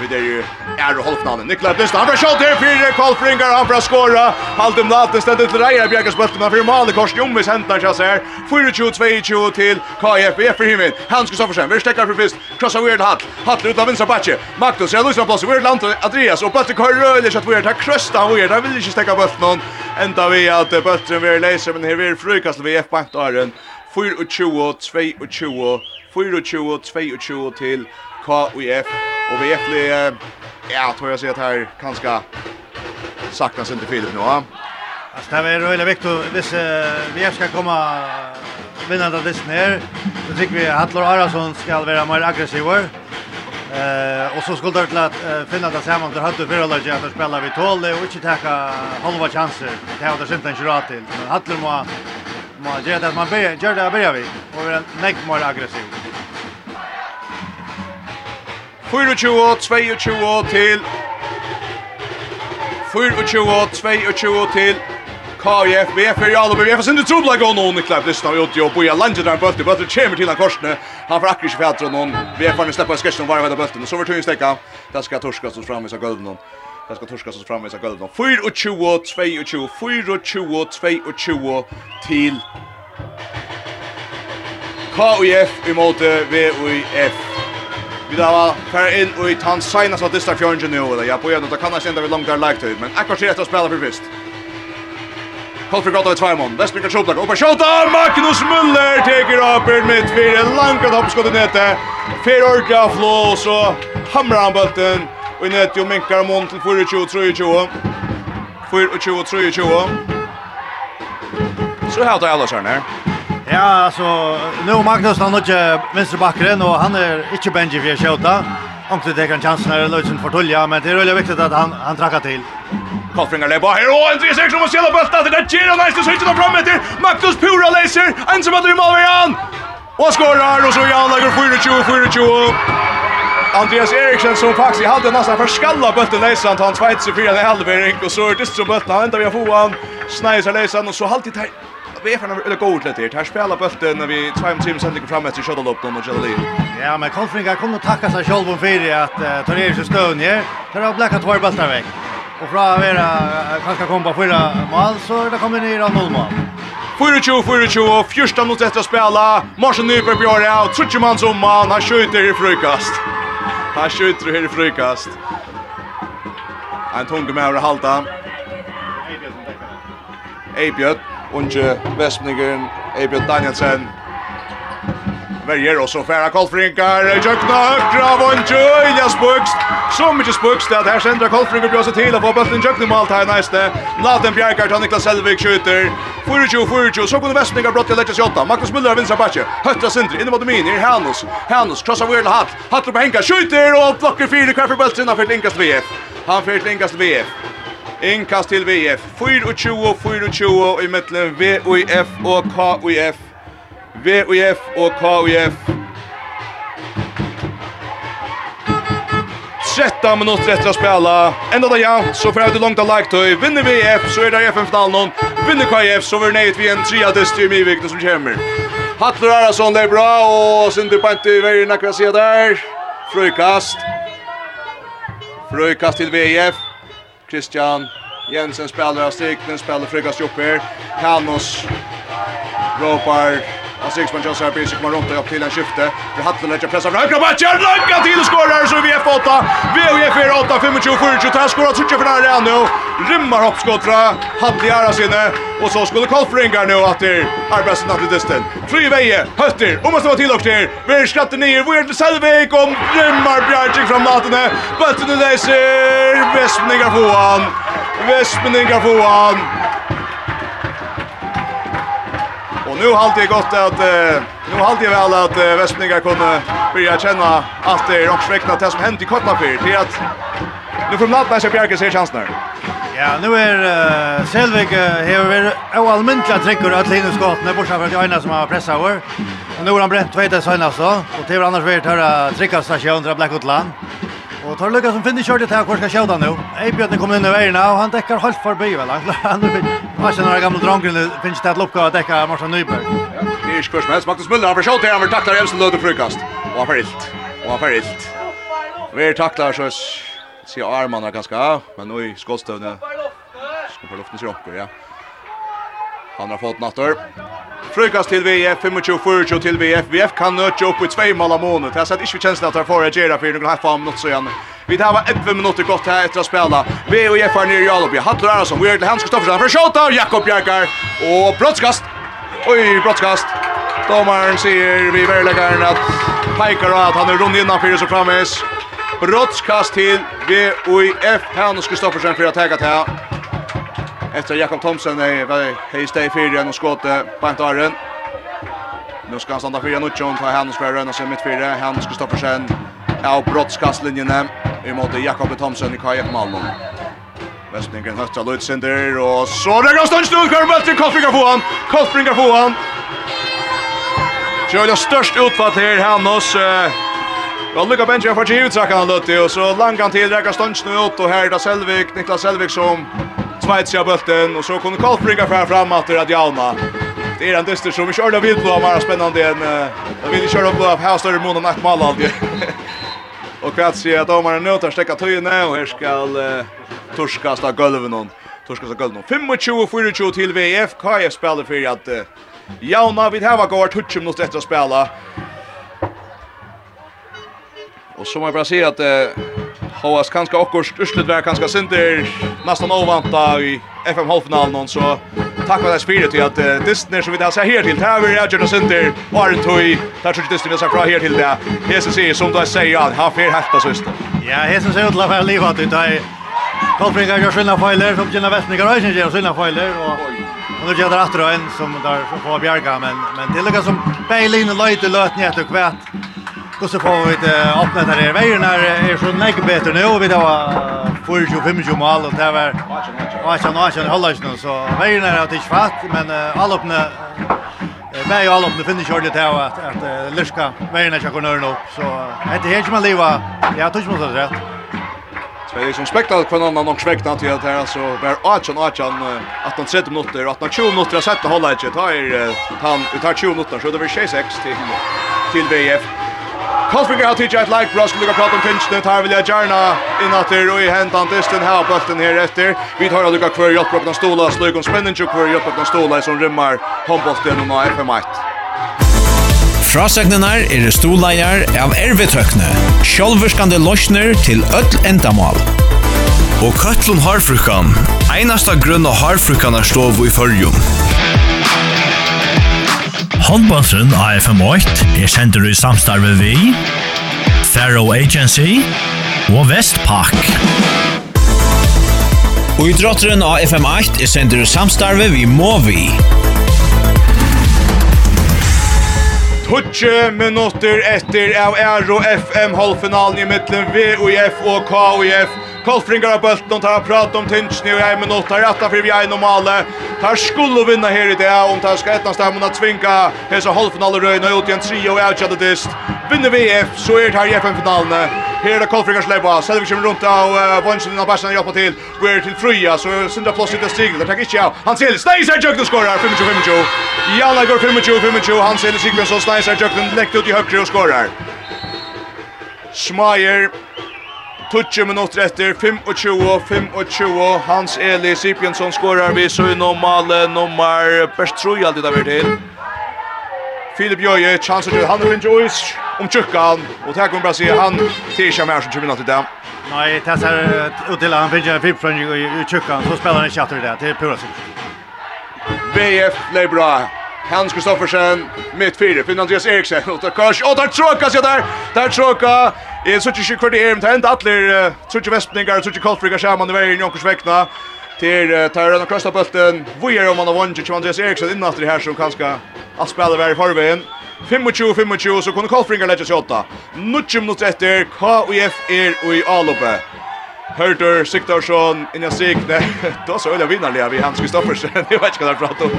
Vi er ju er Holfnanen. Niklas Blist, han fra skjått her, fire kvalfringar, han fra skåra. Halden Naten stendet til Reier, Bjergas Bøtten, han fyrir Mali Kors, Jummis hentan kjass her. 24-22 til KF, Efer Himin, Hans Kristoffersen, vi stekkar for fyrst, krossa Weird Hatt, Hatt ut av vinstra batje, Magnus, jeg lusen av plass, Weird Lant, Andreas, og Bøtten kvar røylig, kjatt Weird, han krösta han Weird, han vil ikke stekka Bøtten, enda vi at Bøtten vil leise, men her vil frukast vi F-Bank Daren, 24, 22, 24, 22 til KUF. Og vi er Ja, tror jag ser att här kanske saknas inte Filip nu, va? Alltså det är väldigt viktigt hvis vi ska komma vinnande dess här Så tycker vi att Hattler Arason ska vara mer aggressiv. Eh och så skulle det till att uh, finna det samman till Hattler förra laget att spela vi tål och inte täcka halva chanser. Det har det inte en jurat till. Men Hattler må må göra det man börjar göra det att börja vid och vara näkt mer aggressiv. 24, 22 til 24, 22 til KF, VF er i alle Vi får sinne trobla gå noen Niklaip Lysna vi utgjå Boja langer der bøtte Bøtte kommer til han korsene Han får akkurat ikke fjatra noen VF er slipper en sketch Noen varvet av bøtten Så var tøyen stekka Det skal torskast oss framvis av gulden Det skal torskast oss framvis av gulden 24, 22 24, 22 til KF i måte VUF Vi da fer inn og i tann seinas av dista fjörnjen nu, eller ja, på igjen, da kan jeg kjenne vi langt der lagtøy, men akkurat sier etter å spela for fyrst. Kolfri Grotta i Tvajmon, Vestbrinker Sjoblag, oppa Sjota, Magnus Müller teker opp i mitt fire, langt opp skott i nettet, fyr ordra flå, så hamrar han bulten, og i nete jo minkar mån til 24-23, 24-23, Så här tar alla kärnor. Ja, alltså nu Magnus han har inte vänsterbacken och han är inte Benji för skjuta. Om det där kan chansen är lösen för Tulja, men det är väldigt viktigt att han han trackar till. Kolfringar lever här och en 3-6 och skjuter bulten till det ger nice så inte fram med Magnus Pura läser en som hade i mål igen. Och skorar och så Jan lägger 4-2 Andreas Eriksson som faktiskt hade nästan förskalla bulten läsan han 2-4 i halvering och så är det så bulten ända vi vi får han. Snajs läsan och så alltid VF har eller god lite här. Spelar bollen när vi två timmar sen ligger fram efter upp och Jelly. Ja, men Kolfringa kommer att tacka sig själv om för att uh, ta ner sig stön här. Där har blackat två bollar väg. Och från att vara kanske komma på fyra mål så det kommer ner av noll mål. 24-24 och 14 mot efter att spela. Marsen Nyberg Björn och Trutjeman som man. Han skjuter i frukast. Han skjuter i frukast. Han tunga med över halta. Eibjörn unge Vestningeren, Eibjørn Danielsen. Verger også færa Kolfrinkar, Jøkna Høgra, Vonju, Ilja Spukst. Så mykje det at her sender Kolfrinkar blir till til å få bøtten Jøkna malt her næste. Naten Bjerkar til Niklas Selvig skjuter. 24-24, så kunne Vestningar brott til Lekjes Jotta. Magnus Müller vinner bakke. Høtta Sindri, inne mot Mini, Hanus. Hanus, krossar Wirl Hatt. Hatt på Henka, skjuter og blokker fire kvar for bøtten. Han fyrir VF. Han fyrir til VF. Inkast til VF. 24, 24 i mittlen VUF og KUF. VUF og KUF. 13 minutter etter å spille. Enda da ja, så får jeg ut langt av lagtøy. Vinner VF, så er det FN-finalen. Vinner KF, så er det nøyt vi en triadist i Mivikne som kommer. Hattler Arason, det er bra, og Sinti Panti, hva er det der? Frøykast. Frøykast til VF. Christian Jensen spelar av strikten, spelar frikast upp här. Kanos ropar Alltså Eriksson Johnson här kommer runt och upp till en skifte. För Hattel lägger pressa från högra backen. Långa till och skorar så vi är 8. Vi är 8 25 40. Tar skorar tycker för där nu. Rymmar hoppskott från Hattel sinne och så skulle Kolfringar nu att det är bäst att det distan. Tre väje. Hötter. och måste vara till och till. Vi skrattar ner. Vi är till Selvik om rymmar Bjarke från Natene. Bulten läser. Västningar på han. Västningar på han. nu har det gott att nu har det väl att Västningar kunde börja känna att det är rocksväckna det som hänt i Kotlafyr till att nu får Lappberg så Bjarke ser chansen. Ja, nu är uh, Selvik har uh, oallmäntliga trycker att Linus Gatne bortsett från Jajna som har pressat över. Och nu har han bränt två ett senast då. Och till annars vet höra tryckas station till Blackwoodland. Och tar lukka som finner kjørt til hvor ska skjuta nu. Eibjørn kommer in i vägen och han täcker halt förbi väl. Han har kjenner gamle drongen finns det att lucka att täcka Marsen Nyberg. Det är skurs med. Magnus Müller, han får han var taklar Jemsen løte frukast. Og han får illt. Og han får illt. Vi tacklar så ser armarna ganska men nu i skottstövne. Ska på luften så okker, ja. Han har fått nattor. Frukast til VF, 25-40 til VF. VF kan nøtje opp i tvei mål av måned. Det har sett ikke kjenslen at han får for å gjøre for noen halvfam minutter så igjen. Vi tar 11 minutter godt her etter å spille. Vi og Jeff er nere i Jalopje. Hattler Arason, vi er til Hans Kristoffersen for Sjåta Jakob Bjerkar. Og brottskast. Oi, brottskast. Domaren sier vi verleggeren at peikar at han er rundt innanfyrir så framvis. Brottskast til VOIF, Hans Kristoffersen for å ta det her. Efter Jakob Thomsen är väl hej stay för fyra och skåte på ett arren. Nu ska han stanna fyra nu John tar han ska röna sig mitt fyra. Han ska stoppa sen av brottskastlinjen i mot Jakob Thomsen i kajen Malmö. Västningen höstra Lutzender och så det går stund stund kör bollen Kolfringar på han. Kolfringar på han. det störst utfall här Hannos. Ja, Luka Benji har fått ut han Lutti och så langan till räcker stund ut och här är det Selvik, Niklas Selvik som smajt sig av bulten och så kunde Karlspringa fram fram att det Hjalma. Det är en dyster som vi körde vid blå var spännande en jag vill köra blå av här större mån och nack mal aldrig. och kvart ser att domaren nu tar stäcka töjna och här ska torskasta golven hon. Torskasta golven. 25-24 till VF. KF spelar för att Jauna vid här var går touch mot efter att spela. Och så må jag bara säga att Hoas kanska okkurst, Ørslut var kanska sinter, nästan ovanta i FM halvfinalen så tack det spirit till att uh, Disney som vi där ser här till här vi är ju sinter var det toy där tror Disney vi ska fra här till det Jesus säger som du säger att han fer häfta syster. Ja, Jesus säger att la för livet ut där. Kolbringar gör sina filer som Gina Westnigar har inte gör sina filer och nu gör det åter en som där får bjärga men men det lukar som Berlin och Leute löt ner till kvätt Hur så får vi det öppna där i vägen när är så mycket bättre nu vi då för 25 mål och det var Alltså nu alltså hålla ju nu så vägen är att det är men alla öppna Bäi alla öppna finner kör det här att att Lyska vägen ska kunna nu så det är man leva. Jag tror inte rätt. så rätt. ju som spektar kvar någon annan spektar till att här alltså var 18 18 att han sätter minuter att han 20 minuter sätter hålla inte tar han tar 20 minuter så det blir 6 till till VF. Kolsbringer har tidigt ett like bra skulle lukka prata om pinchen tar vilja jag gärna inatter och i distin her här bulten her etter. Vi tar lukka kvar i stola, slug om spännande ju kvar i stola som rymmar håndbolten og FM1. Frasegnenar er stoleier av ervetøkne, sjølverskande løsner til öll endamal. Og Køtlun Harfrukan, einasta grunn av Harfrukanar stov i fyrjum. Håndbåndsen AFM8 er sender i samstarve vi, Faro Agency og Vestpak. Og i drotteren av FM8 er sender i samstarve vi Movi. Tutsi minutter etter av Aero FM-halvfinalen i mittlen VOF og KOF Kolfringar av bulten, tar prat om tinsni og en minutt, tar retta fyrir vi er og male. Tar skulle vinna her i det. om tar skal etnast dem og tvinga hese halvfinale røyna ut i en tri og avkjadde dist. Vinner VF, så er det her i FN-finalene. Her er Kolfringar sleppa, Selvig kommer rundt av uh, Vonsen og Bersen hjelpa til, Vi er til Fruja, så sindra plås ut av stiglet, Det takk ikke av. Han Helis, Steiser ser Jøgden skorar, 25-25. Jalla går 25-25, Han Helis Sigmundsson, så ser Jøgden lekt ut i høyre og skorar. Smajer. 20 minutter etter, 25-25, Hans Eli Sipjensson skorar vi søgnom male nummer best tror jeg alltid det er til. Filip Jøye, chanser til, han er jo is om tjukkan, og det kommer bare si, han tilkja mer som 20 minutter til. Nei, det er ut til han finner en fyrprønding i tjukkan, så spiller han ikke etter det, til pura sikkert. BF Leibra, Hans Kristoffersen, mitt fire, Finn Andreas Eriksen, og tar kors, og tar tråka seg der, tar tråka, Jeg synes ikke hva det er, men det er enda atler, tror ikke Vestningar, tror ikke Kolfrikar sammen i veien, Jonkers vekna, til Tyrøn og Krøstabølten, hvor er om han har vunnet, ikke Andreas Eriksson innatter her som kanskje alt spiller vær i forveien. 25-25, så kunne Kolfringar legge seg åtta. Nutjum minutter etter, KUF er i A-loppe. Siktorsson, Siktarsson, Inja Sikne, då så öliga vinnarliga vi Hans Kristoffersen, jag vet inte vad det pratar om.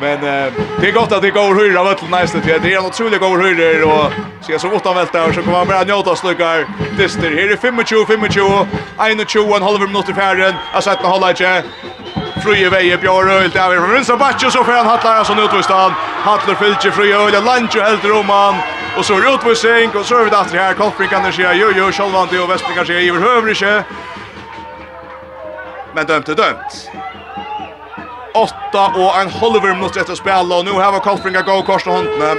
Men eh, det är gott att det går hyra av ötlen nästa tid. Det är en otrolig går hyra och så jag som åtta vältar så kommer man bara njuta och slukar dyster. Här är 25, 25, 21, en halv minut i färden. Jag sett när hålla inte. Fruje veje Björn Öl där vi Rinsa Batcho så får han hattlar alltså utvistan. Hattlar fylke Fruje Öl Lancho helt Roman och så är utvisning och så är vi där här Kolfring kan det säga jo jo Schalvante och Westling kanske över hövriche. Men dömt är dömt åtta og en halver minut efter spel og nå har vi Kolfringa gå kors och handen.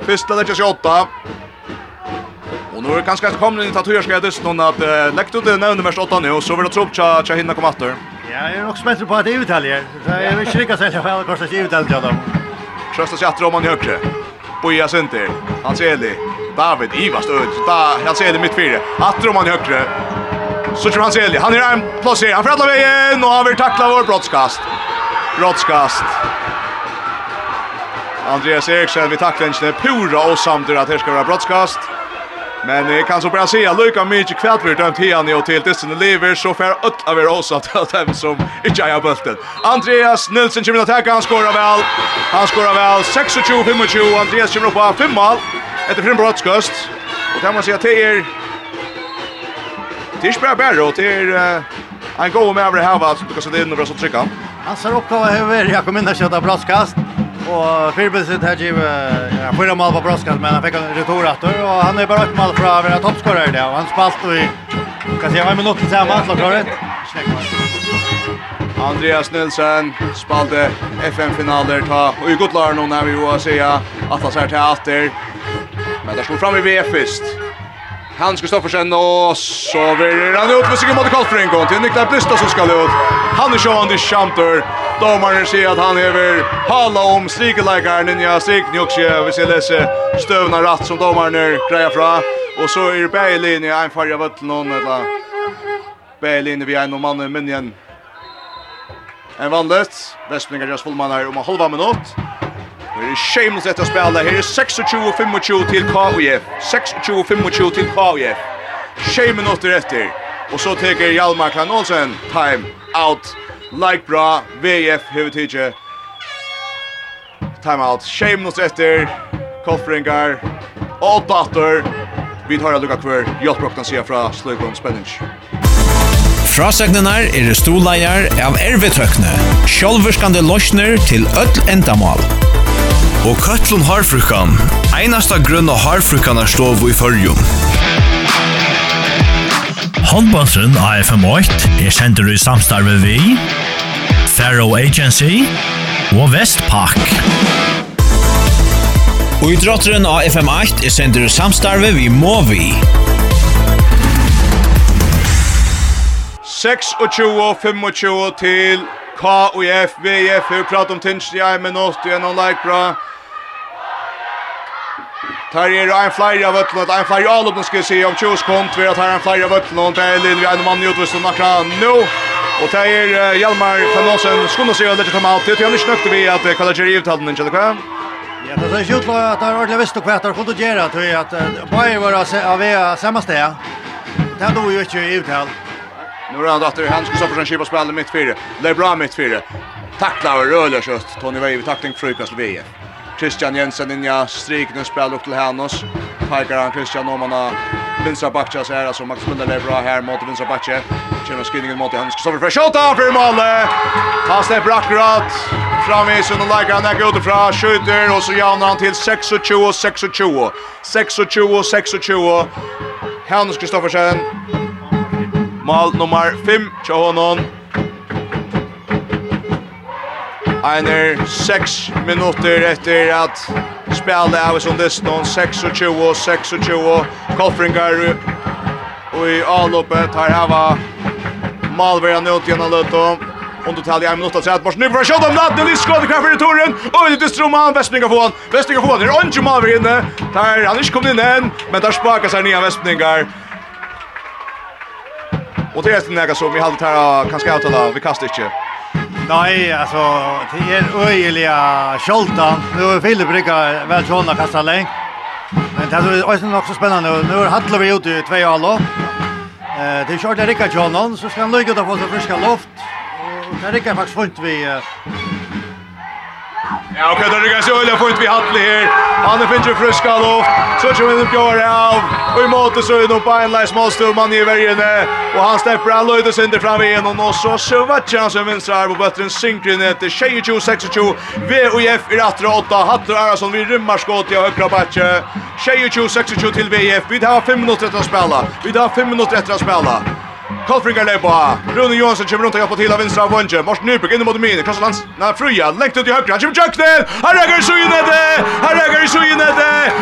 Första lägger sig åtta. Och nu är det ganska att komma in i tatuerskredet noen at uh, lekt ut det nämnde mest åtta nå, så vil jag tro att jag hinner komma efter. Ja, jag är också bättre på att det är uthäljer. Så jag vill inte lyckas heller för jag korsar sig uthäljer dem. Sjösta sig om han i högre. Boja Sinti, Hanseli, David, Ivast, Öd, da, Hanseli mitt fyra. om man i högre. Så tror Hanseli, han är en placer, han får frädlar vägen och han vill tackla vår brottskast brottskast. Andreas Eriksen vid tacklinjen pura och samtidigt att det ska vara brottskast. Men jag kan så bara säga Luka mycket kväll blir dömt igen och till Disney lever så för att av er också att det är som inte har bulten. Andreas Nilsson kommer att tacka han skorar väl. Han skorar väl 26-25 Andreas kommer upp på fem mål efter fem brottskast. Och där man säga till er Det är bara bättre och det är En god med över här vad because det är nog så trycka. Han ser upp vad över jag kommer in och köta brottskast. Och Firbelset här giv ja, fyra mål på brottskast men han fick en returrator och han är bara ett mål från våra toppskorare där och han spalt i kan säga en minut till match så klart. Andreas Nilsen spalte FM-finaler ta och i gott lar nu när vi var säga att han så här till efter. Men där stod fram i VF först. Hans Kristoffersen och så vill han ut med sig mot Kolfring och till Niklas Blista som ska ut. Han är sjön i Champer. Domaren ser att han över halla om strikelikaren Ninja Strikni också. Vi ser läse stövna rätt som domaren grejer fra. Och så är Berlin i en färja vart någon eller Berlin vi är någon man men igen. En vanligt. Västmingar görs fullman här om en halva minut. Det är shameless att spela. Här är 26-25 till KUF. 26-25 till KUF. Tjej minutter etter. Och så teker Hjalmar Klan Olsen time out. Like bra. VF hever tidje. Time out. Tjej minutter etter. Koffringar. Og datter. Vi tar av lukka kvör. Hjalprokten sier fra Sløygon Spennings. Frasegnenar er stoleier av ervetøkne. Sjolverskande løsner til öll endamal og Køtlun Harfrukan, einasta grunna Harfrukanar stov i fyrjum. Håndbåndsen AFM8 er sender i samstarve vi, Faroe Agency og Vestpak. Og i drotteren av FM8 er sender i samstarve vi Movi. 26-25 til KUF, VF, vi prater om tinsdag, men også igjennom like bra. Tar er ein flyer av ötlund, ein flyer av ötlund skal vi se om Kjus kom till att här en flyer av ötlund. Det är Lindvi, en man i utvisning nakra nu. Och det är Hjalmar Fernåsen, skunna sig och lägger komma ut. Det är inte snökt vi at kalla Jerry ut hade inte, eller vad? Ja, det er ser ut at det er ordentlig visst och kvätt har gjøre göra till at bare var av vi samme sted. Det då ju ikke i här. Nu är han åter, han ska så för en skipa spela mitt fyra. Det är bra mitt fyra. Tacklar och rullar kött. Tony Weive tackling Fröjpas Lviev. Christian Jensen inja strikna spel upp till Hannos. Pekar han Christian om han har vinstra backcha så här Alltså Max Mundell är bra här mot vinstra backcha. Känner skrivningen mot han Kristoffer för shot av för mål. Han släpper akkurat fram i sin lägger han där utifrån skjuter och så jämnar han till 26 26 26 26 Hannos Kristoffersen Mål nummer 5 Johansson Einer 6 minutter etter at spelet av som Liston 26 26 Kolfringar og i avloppet her hava Malvera nødt gjennom Løtto Under tal i en minutt av bors. Nu för han kjøtt om natten Nellis skåd i i toren. Og det dyster om han. Vestninga får han. Vestninga får han. Det er ånden som inne. Der, han ikke kommet inn enn. Men der spakas sig nye Vestningar. Og det er etter nega som vi hadde tæra kanskje avtala. Vi kastet ikke. Nei, altså, det är öjliga Kjoltan. Nu er Filip Rikka vel sånn å kaste länk. Men det er også nok så spennende. Nu er Hattler vi ute i tvei halvor. Eh, det er körde Rikka Kjoltan, så skal han lycka å få seg friska luft. Og det Rikka faktisk funnet vi Ja, okej, okay, det ryckas ju olja fint vi hattli här. Han är finner friska luft. Så kommer den björ av. Och i måte så är det på en lejs målsturman i värjene. Och han släpper han löjde sig inte fram og Och så sövatjar han sin vinstra här på böttren synkrin efter 22-26. V och F i rattra 8. Hattar Arason vid rymmarskåt i högra batje. 22-26 till VF. Vi har 5 minuter att spela. Vi har 5 minuter efter att spela. Kolfringar Leipa. Rune Johansson kommer runt och hjälper till av vänstra av Vönge. Morsen Nyberg in mot min. Krossar lands. Nej, Fruja. Längt ut i högra. Han kommer Jöknel. Han räcker i sugenete. Han räcker i sugenete.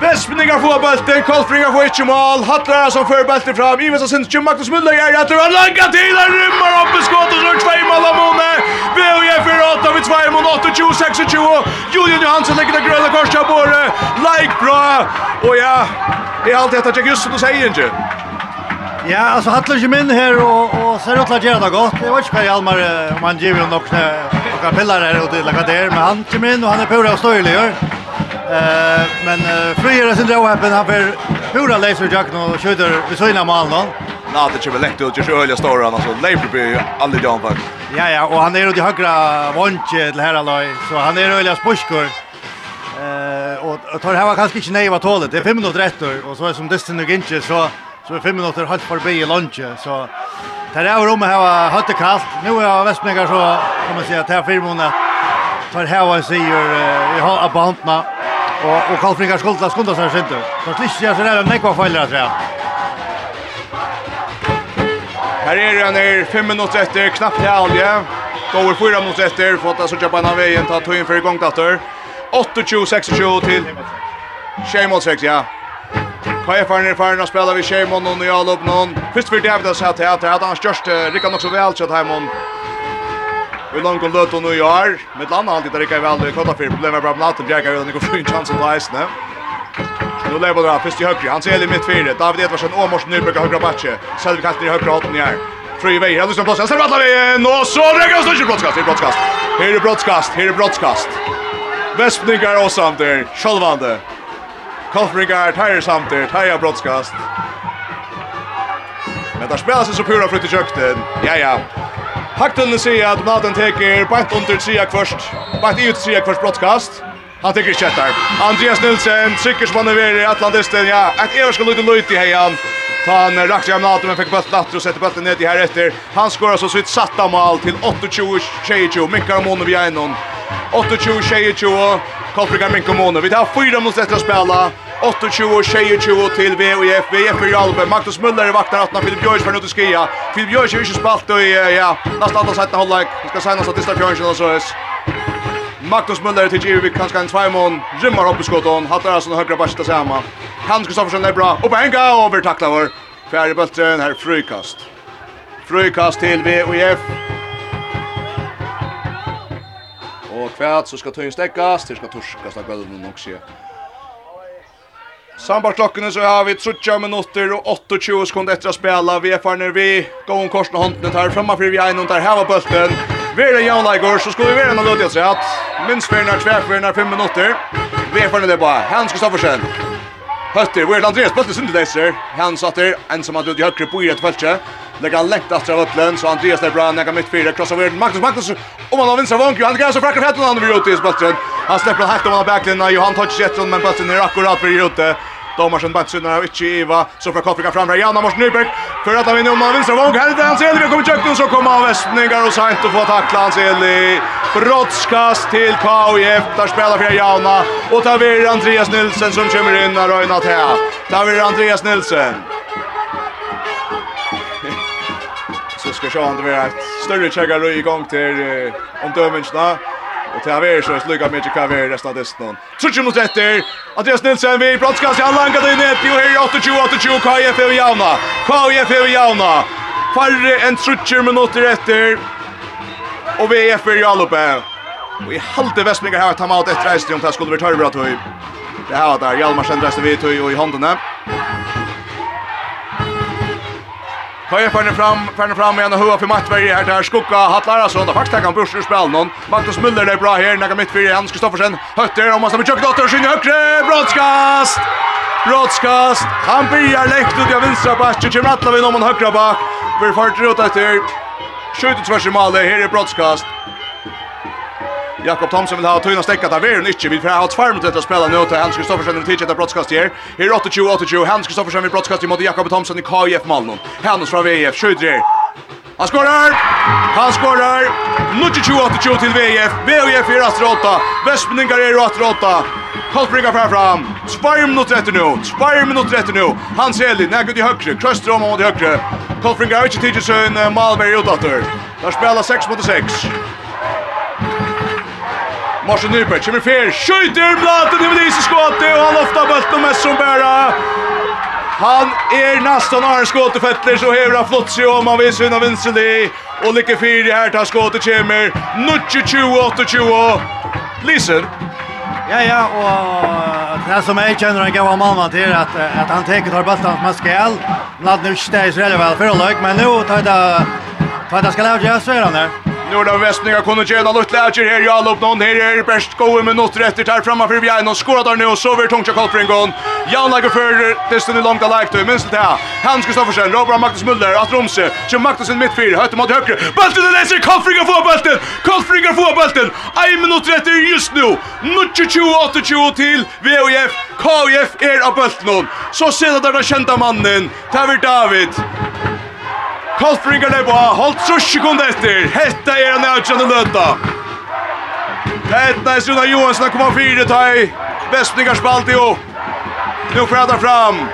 Vespningar får bulten, Kolfringar får inte mål, Hattlar som för bulten fram, Ives syns Sindström, Magnus Müller gör det, han langar till, han rymmar upp i skott och slår två mål av Mone, BOJ är åtta vid 2 mål, 8-26. Julian Johansson lägger det gröna korset på det, like bra, och ja, det är allt detta, jag just som du säger inte. Ja, alltså Hatler kom in här och och ser ut att göra det gott. Det var inte Per Almar om han ger ju några några pillar här och det lagat där, men han kom in och han är pura och stöjlig. Eh, men Fryer sin draw happen han för pura laser jack och skjuter vid sina mål då. Nej, det kommer väl ut, att göra öliga stora alltså. så blir aldrig down faktiskt. Ja ja, och han är ju i högra vånche till här då så han är öliga spuskor. Eh, och tar här var kanske inte nej vad tålet. Det är 5 minuter rätt och så är som Dustin och Ginche så Så är fem minuter halt förbi i lunchen så där är rummet här hade kallt. Nu är Västmegar så kan man säga att här firmorna tar här vad säger vi har abantna och och Karlfringar skulda skulda sig inte. Så slishar sig där näkva fallar tror jag. Här är han är 5 minuter efter knappt halvje. Går 4 minuter efter för att söka på en vägen ta tog in för igång dator. 28-26 till Shame on ja. Kajfaren er faren og spela vi Sheimon og Njalop noen. Først for David har sett her, det hadde han størst, Rikka nok så vel sett Heimon. Vi langt og løt og nu i år, med landa han dit Rikka i vel, kottar fyrir problemet bra med natten, Bjerga vil han ikke få en chans til eisene. Nu lever det først i høyre, han ser i mitt fire, David Edvarsen og Morsen Nybrygg av høyre batje, selv vi kastet i høyre hånden i her. Fri vei, han her er Lusten Blåskast, her er Atlavien, og så Rikka Støtje Blåskast, her er Blåskast, her er Blåskast, her er Blåskast. Vespningar og samtidig, sjølvande. Kolfringar tar Samter, tar brottskast. Men där spelas det så pura flytt i kökten. Ja, ja. Hakten säger att Maten teker bant under trea først. Bant ut trea först brottskast. Han teker kjettar. Andreas Nilsen, Sickersman över Atlantisten. Ja, ett överskott lite lite i hejan han rakt i hamnat men fick bollen åter og setter bøtten ner i här efter. Han skorar så sitt satta mål till 28-22. Minkar Måne vi er någon. 28-22. Kolbrika Minkar Måne. Vi tar fyra mot å spela. 28-22 till VUF VF i Albe. Magnus Müller i vaktar åtta. Filip Bjørs för nu til skia. Filip Bjørs är ju spalt spalt i, ja, nästan andre sätten håller. Vi ska säga något att det står Björns och så Magnus Müller till Givi vid kanske en tvåmån. Rymmar upp i skottet. Hattar alltså högra basta samma. Hans Gustafsson är bra. Och Benga över tacklar vår. Fjärde bulten här frukast. Frukast till VOF. Och kvärt så ska tøyen stäckas. Det ska torskas av gulven också. Sambart klokken så har vi 30 minutter og 28 sekunder etter å spela. Vi er ferdig vi. Gå om korsen og hånden tar fremme for vi er innom der heva bulten. Vær det jævla i går, så skulle vi være en av løtet sett. Minst for nær tvær for nær fem minutter. Vi er ferdig det bare. Hans Kristoffersen. Høtter, hvor er det Andreas Bøtte Sundeleiser? Hans atter, en som har dødt i høyre på i et feltje. Lägger han lengt etter av øtlen, så Andreas är bra, näka midt fire. crossar over Magnus Magnus, om han har vinstra vanker, han gräser frackar för hällan, han vill ut i spötten. Han slipper han hackt om han har backlinna, Johan touchar jätten, men bötten er akkurat för ute. Domarsen Batsunar och inte Iva, så från Kafrika fram Janna Mars Nyberg för att han vinner om vänster våg här Hans Eli, vi kommer kökten så kommer av Västningar och Saint och får tackla Anseli brottskast till KIF där spelar för Janna, och tar vi Andreas Nilsson som kommer in och röjnat här tar vi Andreas Nilsson så ska jag se om det blir ett större checkar i gång till omdömensna Och till Haver så slugga mycket Haver resten av dessen. Trutsch mot rätter. Andreas Nilsen vi brottskast i alla angat in ett. Jo här är 28-28 KF över Jauna. KF över Jauna. Färre än trutchen minuter efter. Och vi är för Jalupe. Och i halte Västmingar här tar man ut ett rejst om det skulle bli törre bra tog. Det här var där Hjalmar sen resten vi tog och i hånden. Kaja færne fram, færne fram igjen og hua for Mattberg her der Skugga Hatlar altså, da faktisk kan Bursner spille noen. Magnus Müller det er bra her, nega mitt fyrir Hans Kristoffersen. Høtter om han stemmer kjøkken Dotter sin høyre, broadcast. Broadcast. Han byrjar lekt ut av vinstra bak, kjem rattla vi noen høyre bak. Vi farter ut etter, skjøytet tvers i malet, her er broadcast. Jakob Thomsen vill ha tunna stäcka där värn inte vi får ha två minuter att spela nu till Hans Kristoffersen och Ticheta broadcast här. Här 28 28 Hans Kristoffersen vid broadcast mot Jakob Thomsen i KIF Malmö. Hans från VF skjuter. Han skorar! Han skorar! Nuttje 28 till VF. VF är rast råtta. Västmeningar är rast råtta. Kolfringar fram fram. 2 minuter efter nu. 2 minuter efter nu. Hans Eli, när går till högre. Kröström mot högre. Kolfringar har inte tidigt sin Malberg utåt. Där spelar 6 mot 6. Marsen Nyberg kommer fer. Skjuter blaten över det skottet och han ofta bulten mest som bära. Han är nästan har skottet fettler så hever han flott sig om han vill syna vinsten i. Och lycka i här tar skottet kommer. 28-20. Lisen. Ja, ja, og det som jeg kjenner en gammal mamma till at, at han teker tar bulten som han skall. Ladd nu inte det veldig vel for å att men nå tar det... Tar det ska lära sig att göra Norda Vestninga kunde göra något lite läger här i Jalop någon här är bäst gå med något rätt där framme för Bjärn och skorar där nu och så över tungt jag kallar för en gång. Jan lägger för det stund i långt där läkt minst det här. Hans Kristoffersen, Robert Magnus Müller, att Romse, så Magnus i mittfyr, högt mot höger. Bollen är läser Kolfringa får bollen. Kolfringa får bollen. Ein minut rätt just nu. Nucci 28 till VOF. KF är av bollen. Så ser det där kända mannen. Taver David. Kolfringar leipa, holdt trus sekund etter. Hetta er en avgjørende løta. Hetta er Suna Johansen har kommet fire, ta i Vestningar spalt i opp. Nu fredar fram.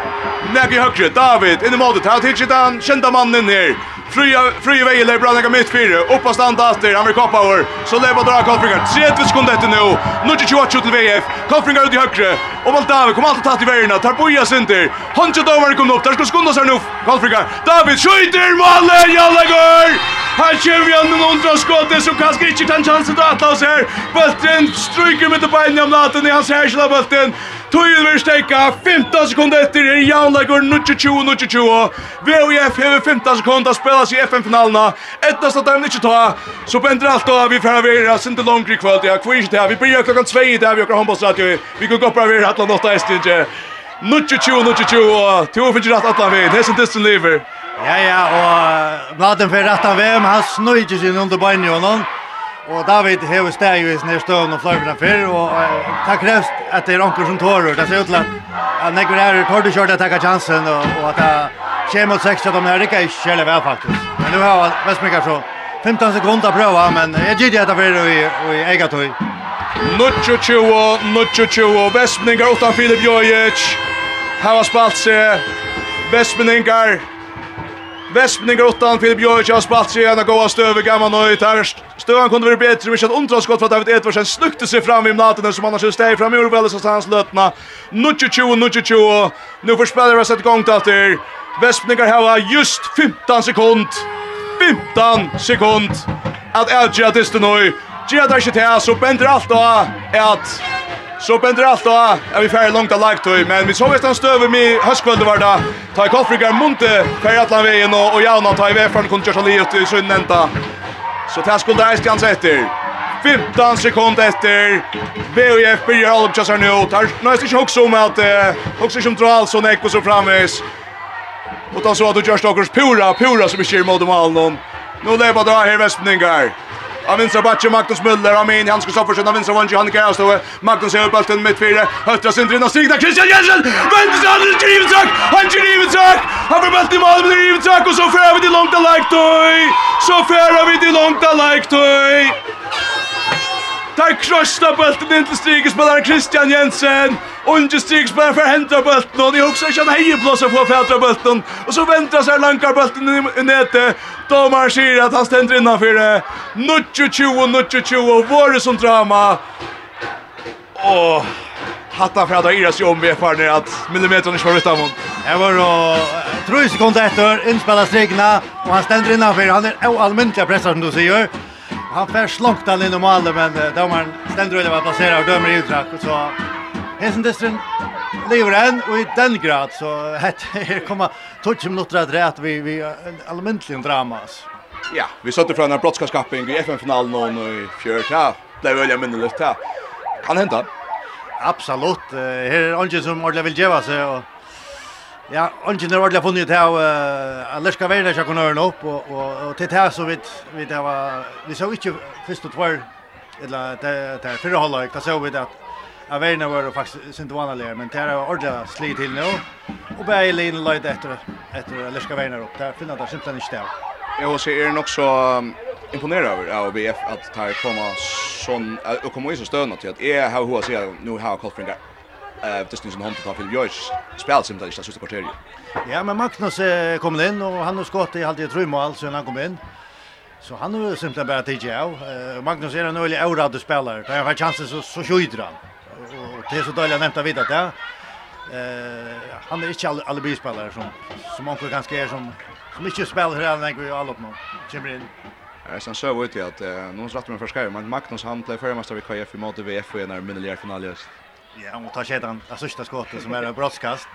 Nægge i høyre, David, inn i målet, han tidsittan, kända mannen här. Fria fria vei lever bra nega mitt fyra. Uppa standa after. Han vill koppa över. Så lever dra Kolfringar. 30 sekunder efter nu. Nu till 28 till VF. Kolfringar ut i högre. Och David kommer alltid tatt i vägarna. Tar boja sinter. Hancho domare kommer upp. Där ska skunda sig nu. Kolfringar. David skjuter målet. Jalla gör. Han kommer igen med någon skottet som kanske inte kan chansen att ta oss här. Bulten stryker med benen om natten i hans härsla bulten. Tøyen vil steika 15 sekunder etter er jaunleikor 22-22. VOF hever 15 sekunder spelas i FN-finalene. Etter at de ikke ta, så bender alt av vi fra vera, sinte langri kvöld, ja, kvinn ikke det Vi blir klokkan 2 i det vi okkar håndbollsradio. Vi kan gå på vera atlan 8 estinje. 22-22, og to finnes rett atlan vi. Hessen distan lever. Ja, ja, og bladen fyrir rett av VM, han snøyder sin under beinjonen. Og David hever steg i sin støvn og fløyvna fyrr, og det krevs at det er onker som tårer. Det ser ut til at Nekver er tår du kjørt at takka chansen, og at det kommer mot 6 at de er ikke kjærlig vel faktisk. Men nu har Vestmikar så 15 sekunder prøva, men jeg gidder etter fyrr og i eget tøy. Nuccio Chuo, Nuccio Chuo, Vestmikar utan Filip Jojic. Her har spalt seg Vestmikar Vespningar åttan Filip Björk har spatt sig en goa stöv gammal nöjt här. Stövan kunde vara bättre men att undra för att David Edvardsen snukte sig fram i natten som annars steg fram i väl så hans lötna. Nutchu chu nutchu chu. Nu sätta igång till gångt efter. Vespningar har just 15 sekund. 15 sekund. Att Edge att det nu. Gia där inte här så bänder allt då. Att Så bender allt då. Är vi ferdig langt av till, men vi såg nästan han i med høstkvöldet var det. ta i koffrikar munte ferdig atlan vägen och, och jauna ta i vefaren kun kjørsa livet i sunnenta. Så det skulle det eisgjans efter. 15 sekund efter. BOF byrjar alle kjøsar nu, tar nästan inte också om att också som drar dral, sånn ekko så framvis. Och då så att du kjørst okkurs pura, pura som är kör mot dem all någon. Nu lever dra här västningar. Av vinstra backen Magnus Müller, Amin, han ska stå för sina vinstra vange, han kan. Magnus är uppe alltid mitt fyra, höstra syndrin och stigna Christian Jensen! Vänder sig, han driver sak! Han driver sak! Han får bält i mål, men driver sak och så färar vi till långt av Lajktøy! Så färar vi till långt av Lajktøy! Där krossar bulten in til strikespelaren Christian Jensen. Unge strikespelaren for händra bulten. Och ni också känner hejeblåsa på för händra bulten. Og så väntar seg lankar bulten i nete. Domar sier at han stender innanfyr det. 0-20, 0-20. Våre som drama. Åh. Hatta för att iras jobb med för när att millimetern är svårt av hon. Det var då 3 sekunder efter inspelade strikna och han ständer innanför. Han är oallmäntliga pressar som du säger. Han får slunkt han inn i målet, men uh, dommeren stender øyne var plasseret og dømer i utrakk, og så Hesen Distrin lever enn, og i den grad, så het her kommer 20 minutter at rett vi, vi allmyntelig drama. Ja, vi satt fra en brottskaskapping i FN-finalen og i fjørt, ja, det er veldig minnelig, ja. Kan hente. Absolutt, her er ungen som ordentlig vil gjøre seg, og Ja, ungen har ordentligt funnit här uh, lærke verden ikke kunne kan höra upp och och til det så vidt vi det var vi så ikke först och två eller det där förra halvlek där såg vi att verden var faktiskt inte vanliga men det var ordentligt slit till nu och började linjen lite efter efter lærke verden opp, upp där det simpelthen ikke det. där. Jag ser är nog så imponerad över ABF att ta komma sån och komma i så stöna till att är hur hur ser nu har Kolfringa eh det syns som han tar Philip Joyce spel som det sista kvarteret. Ja, men Magnus eh, kom in och han har skott i halvt tror tre mål sen han kom in. Så han har simpelthen bara tagit av. Eh Magnus är en ölig aurad spelare. Där har chansen så så skjuter han. Och det är så dåligt nämnt att vidare det. Eh han är inte alla alibi spelare som som man kan ganska är som som inte spelar här när vi all upp nu. Kommer in. Jag sen så ut att någon rätt med förskär men Magnus han blev förmästare vid KF i mot VF i när minneligare finalen ja, han tar sedan det sista skottet som är en brottskast.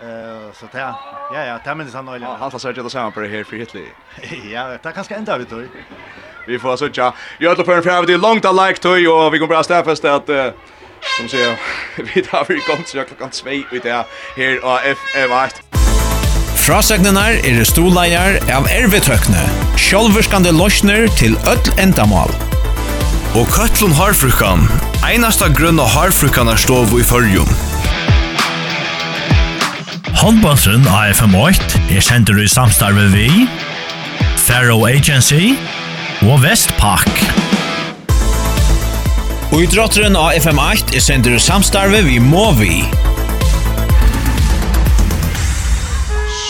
Eh så där. Ja ja, där men det han alltså. Han har sagt det samma på det här för Hitler. Ja, det kan kanske ända vi tror. Vi får så tja. Jag har för en fjärde långt att like till och vi kommer att stäffa fast att som säger vi tar vi kommer så klockan 2 ut där här av FM8. Frasegnenar er stuleier av ervetøkne, sjálvurskande løsner til öll endamal og Køtlun Harfrukan, einasta grunna Harfrukanar stov i fyrjum. Håndbåndsen AFM8 er sender i samstarve vi, Faro Agency og Vestpak. Og idrotteren AFM8 er sender i samstarve vi Movi.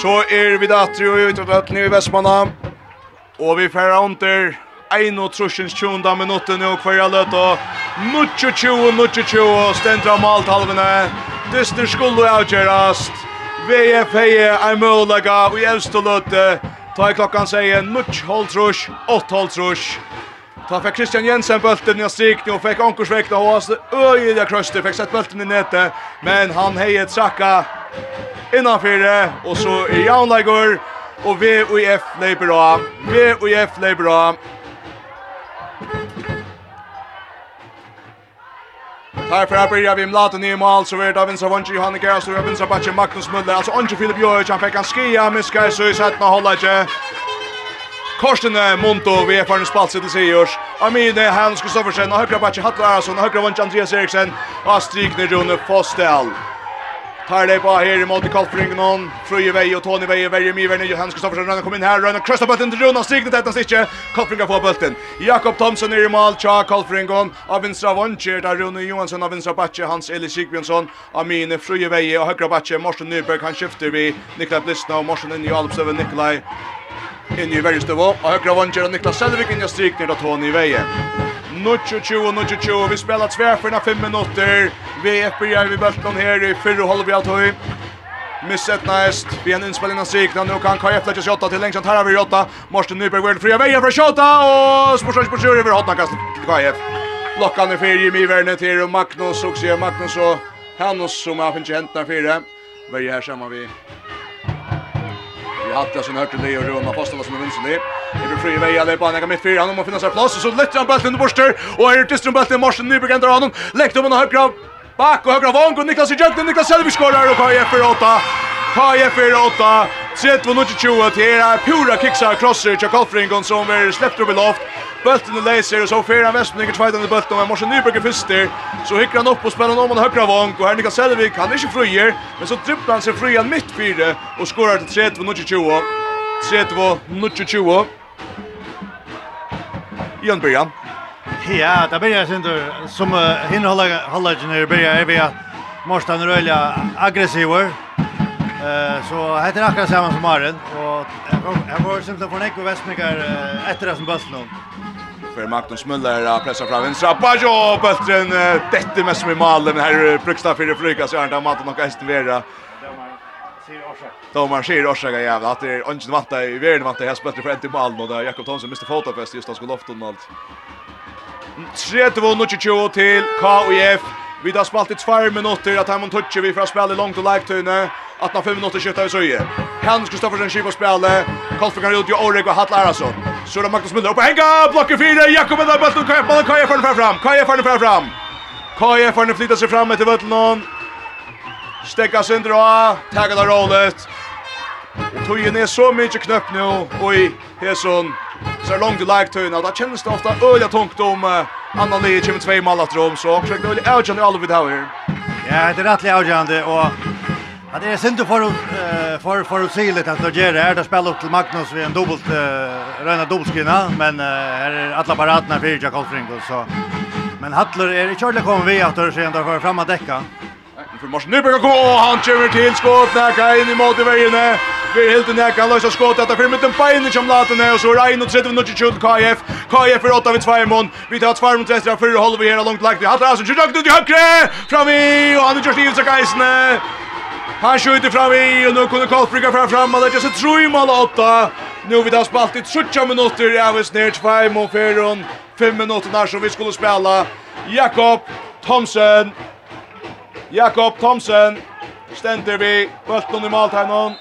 Så er vi datter og utrettet i Vestmanna, og vi færre under ein og trusjens tjonda minutten og kvarja løt og 22-22 stendra malt halvene Dyster skulle avgjørast VF heie er mulig og i evst løte ta i klokkan sier nutj holdtrusj, 8 holdtrusj Ta fikk Christian Jensen bulten i strikning og fikk ankorsvekta og hans øyelig krøster, fikk sett bulten i nete men han heier trakka innanfyrre, og så i jaunleikor, og VUF leiper av, VUF leiper av, Här för att börja vi mlata ner mål så vet av Vinsa Vanji Hanne Gär så av Vinsa Batche Magnus Müller. Alltså Anje Filip Jörg han fick en skia med ska så i sätt när hålla inte Korsten Monto vi är förn spalt till Sigurs Amin Hans Kristoffersen och högra Batche Hattlarsson och högra Vanji Andreas Eriksen. Och strikner Rune Fostel Tar det på her mot Kolfringen on. Frøye vei og Tony vei vei mye vei Johannes Kristoffersen Rønne kom inn her Rønne krøsta bøtten til Jonas Stignet dette stikke. Kolfringen får bøtten. Jakob Thomsen er i mål. Tja Kolfringen av vinstra vondkjer der Rune Johansson av vinstra bakke Hans Eli Sigbjørnsson av mine Frøye vei og høyre bakke Morsen Nyberg han skifter vi Niklas Blissna og Morsen inn i Alpsøven Nikolai inn i verrestøvå og høyre vondkjer Niklas Selvik inn i strikner og Tony i veien. 0-20-0-20. Vi spelar tvär tvärfyrna 5 Vi är på vi bulten här i fyra halv vi alltid. höj. Misset näst. Vi en inspelning av Sikna. Nu kan KF lägga sig åtta till längst. Här har vi åtta. Morsten Nyberg vill fria vägen för att tjata. Och Sportsröjs på tjur över hotna kastet. KF. Blockan är fyra Jimmy Werner till Magnus. Och ser Magnus och Hannes som har finnit hänt där fyra. Vi är här samman vi Hatta som hørte det og Rona Postala som vinner det. Det blir fri vei alle på han mitt fyra han må finna seg plass og så letter han ballen under borster og er dyster ballen Morsen Nyberg ändrar honom. Lägger om han högra bak og högra vång och Niklas i jögden Niklas Selvig skorar och KF för 8. KF48 30-20 til er pura kiksa crosser til Kolfringon som er sleppt opp i loft. Bulten er leiser, og så fyrer han Vestmen Vestmninger tveitende bulten, og Morsen Nyberg er fyster. Så hikker han opp og spiller om han høyre vong, og her Nika Selvik, han er ikke fryer, men så dribbler han seg fri han midt fire, og skorar til 30-20. 30-20. Jan Brian. Ja, det blir jeg synder, som uh, hinne halvleggen her blir jeg, er vi Morsten er veldig aggressiver, Eh så heter det akkurat samma som Maren och jag var simpelt på Nico Westmaker efter det som Boston. För Magnus Müller pressar fram vänstra Bajo bulten detta med som i målen här Brukstad för det flyga så ärnta maten och hästen vera. Tomar Schir Orsaga jävla att det är ingen vanta i världen vanta här spelar för ett mål och där Jakob Thomsen miste fotofest just han skulle lofta och allt. 30 minuter till KUF Vi har spalt i tvær minutter at Hammond Tucci vi fra spille langt og lagt tøyne. Atna fem minutter skiftet vi så søye. Hans Kristoffersen skiv og spille. Kolfer kan ut jo Oreg og Hatla Arason. Så er det Magnus Müller oppe. Henga! Blokker fire! Jakob Edda Bøtten. Kaja Ballen. Kaja Farne fer fram. Kaja Farne fer fram. Kaja Farne flytta seg fram etter Bøttenon. Stekka synder og tagga der rollet. Tøyen er så mykje knøpp nu. Oi, Hesson så långt i like och då känns det ofta öliga tungt om uh, annan lige kommer två mål att rom så också det öliga avgörande all vid här. Ja, det är rätt avgörande och Ja, det är synd för uh, för för att se lite att det gör det här. Det spelar upp till Magnus vid en dubbelt uh, rena dubbelskina, men uh, här är alla baraterna för Jack Fringo så men Hattler är i körle kommer vi att det sen där för framma däcka för Mars Nyberg og han kommer til skåt nækka in i mål måte vägen. Vi er helt i nækka, han løser skåt etter fem minutter som låter ner och så er det 31 något chut KF KF för 8 vid Tveimon Vi tar Tveimon mot västra för håller vi her långt lagt Hatter alltså kjørt ut i högre Fram i, och han er kjørt livet seg geisene Han skjuter fram i, och nu kunde Karl Frigga fram fram och det ikke så tro i mål åtta. Nu vi har spalt i 20 minuter minutter, jeg vil snert Tveimon, Fyron 5 minuter när som vi skulle spela Jakob Thomsen. Jakob Thomsen ständer vi bulten i måltajnon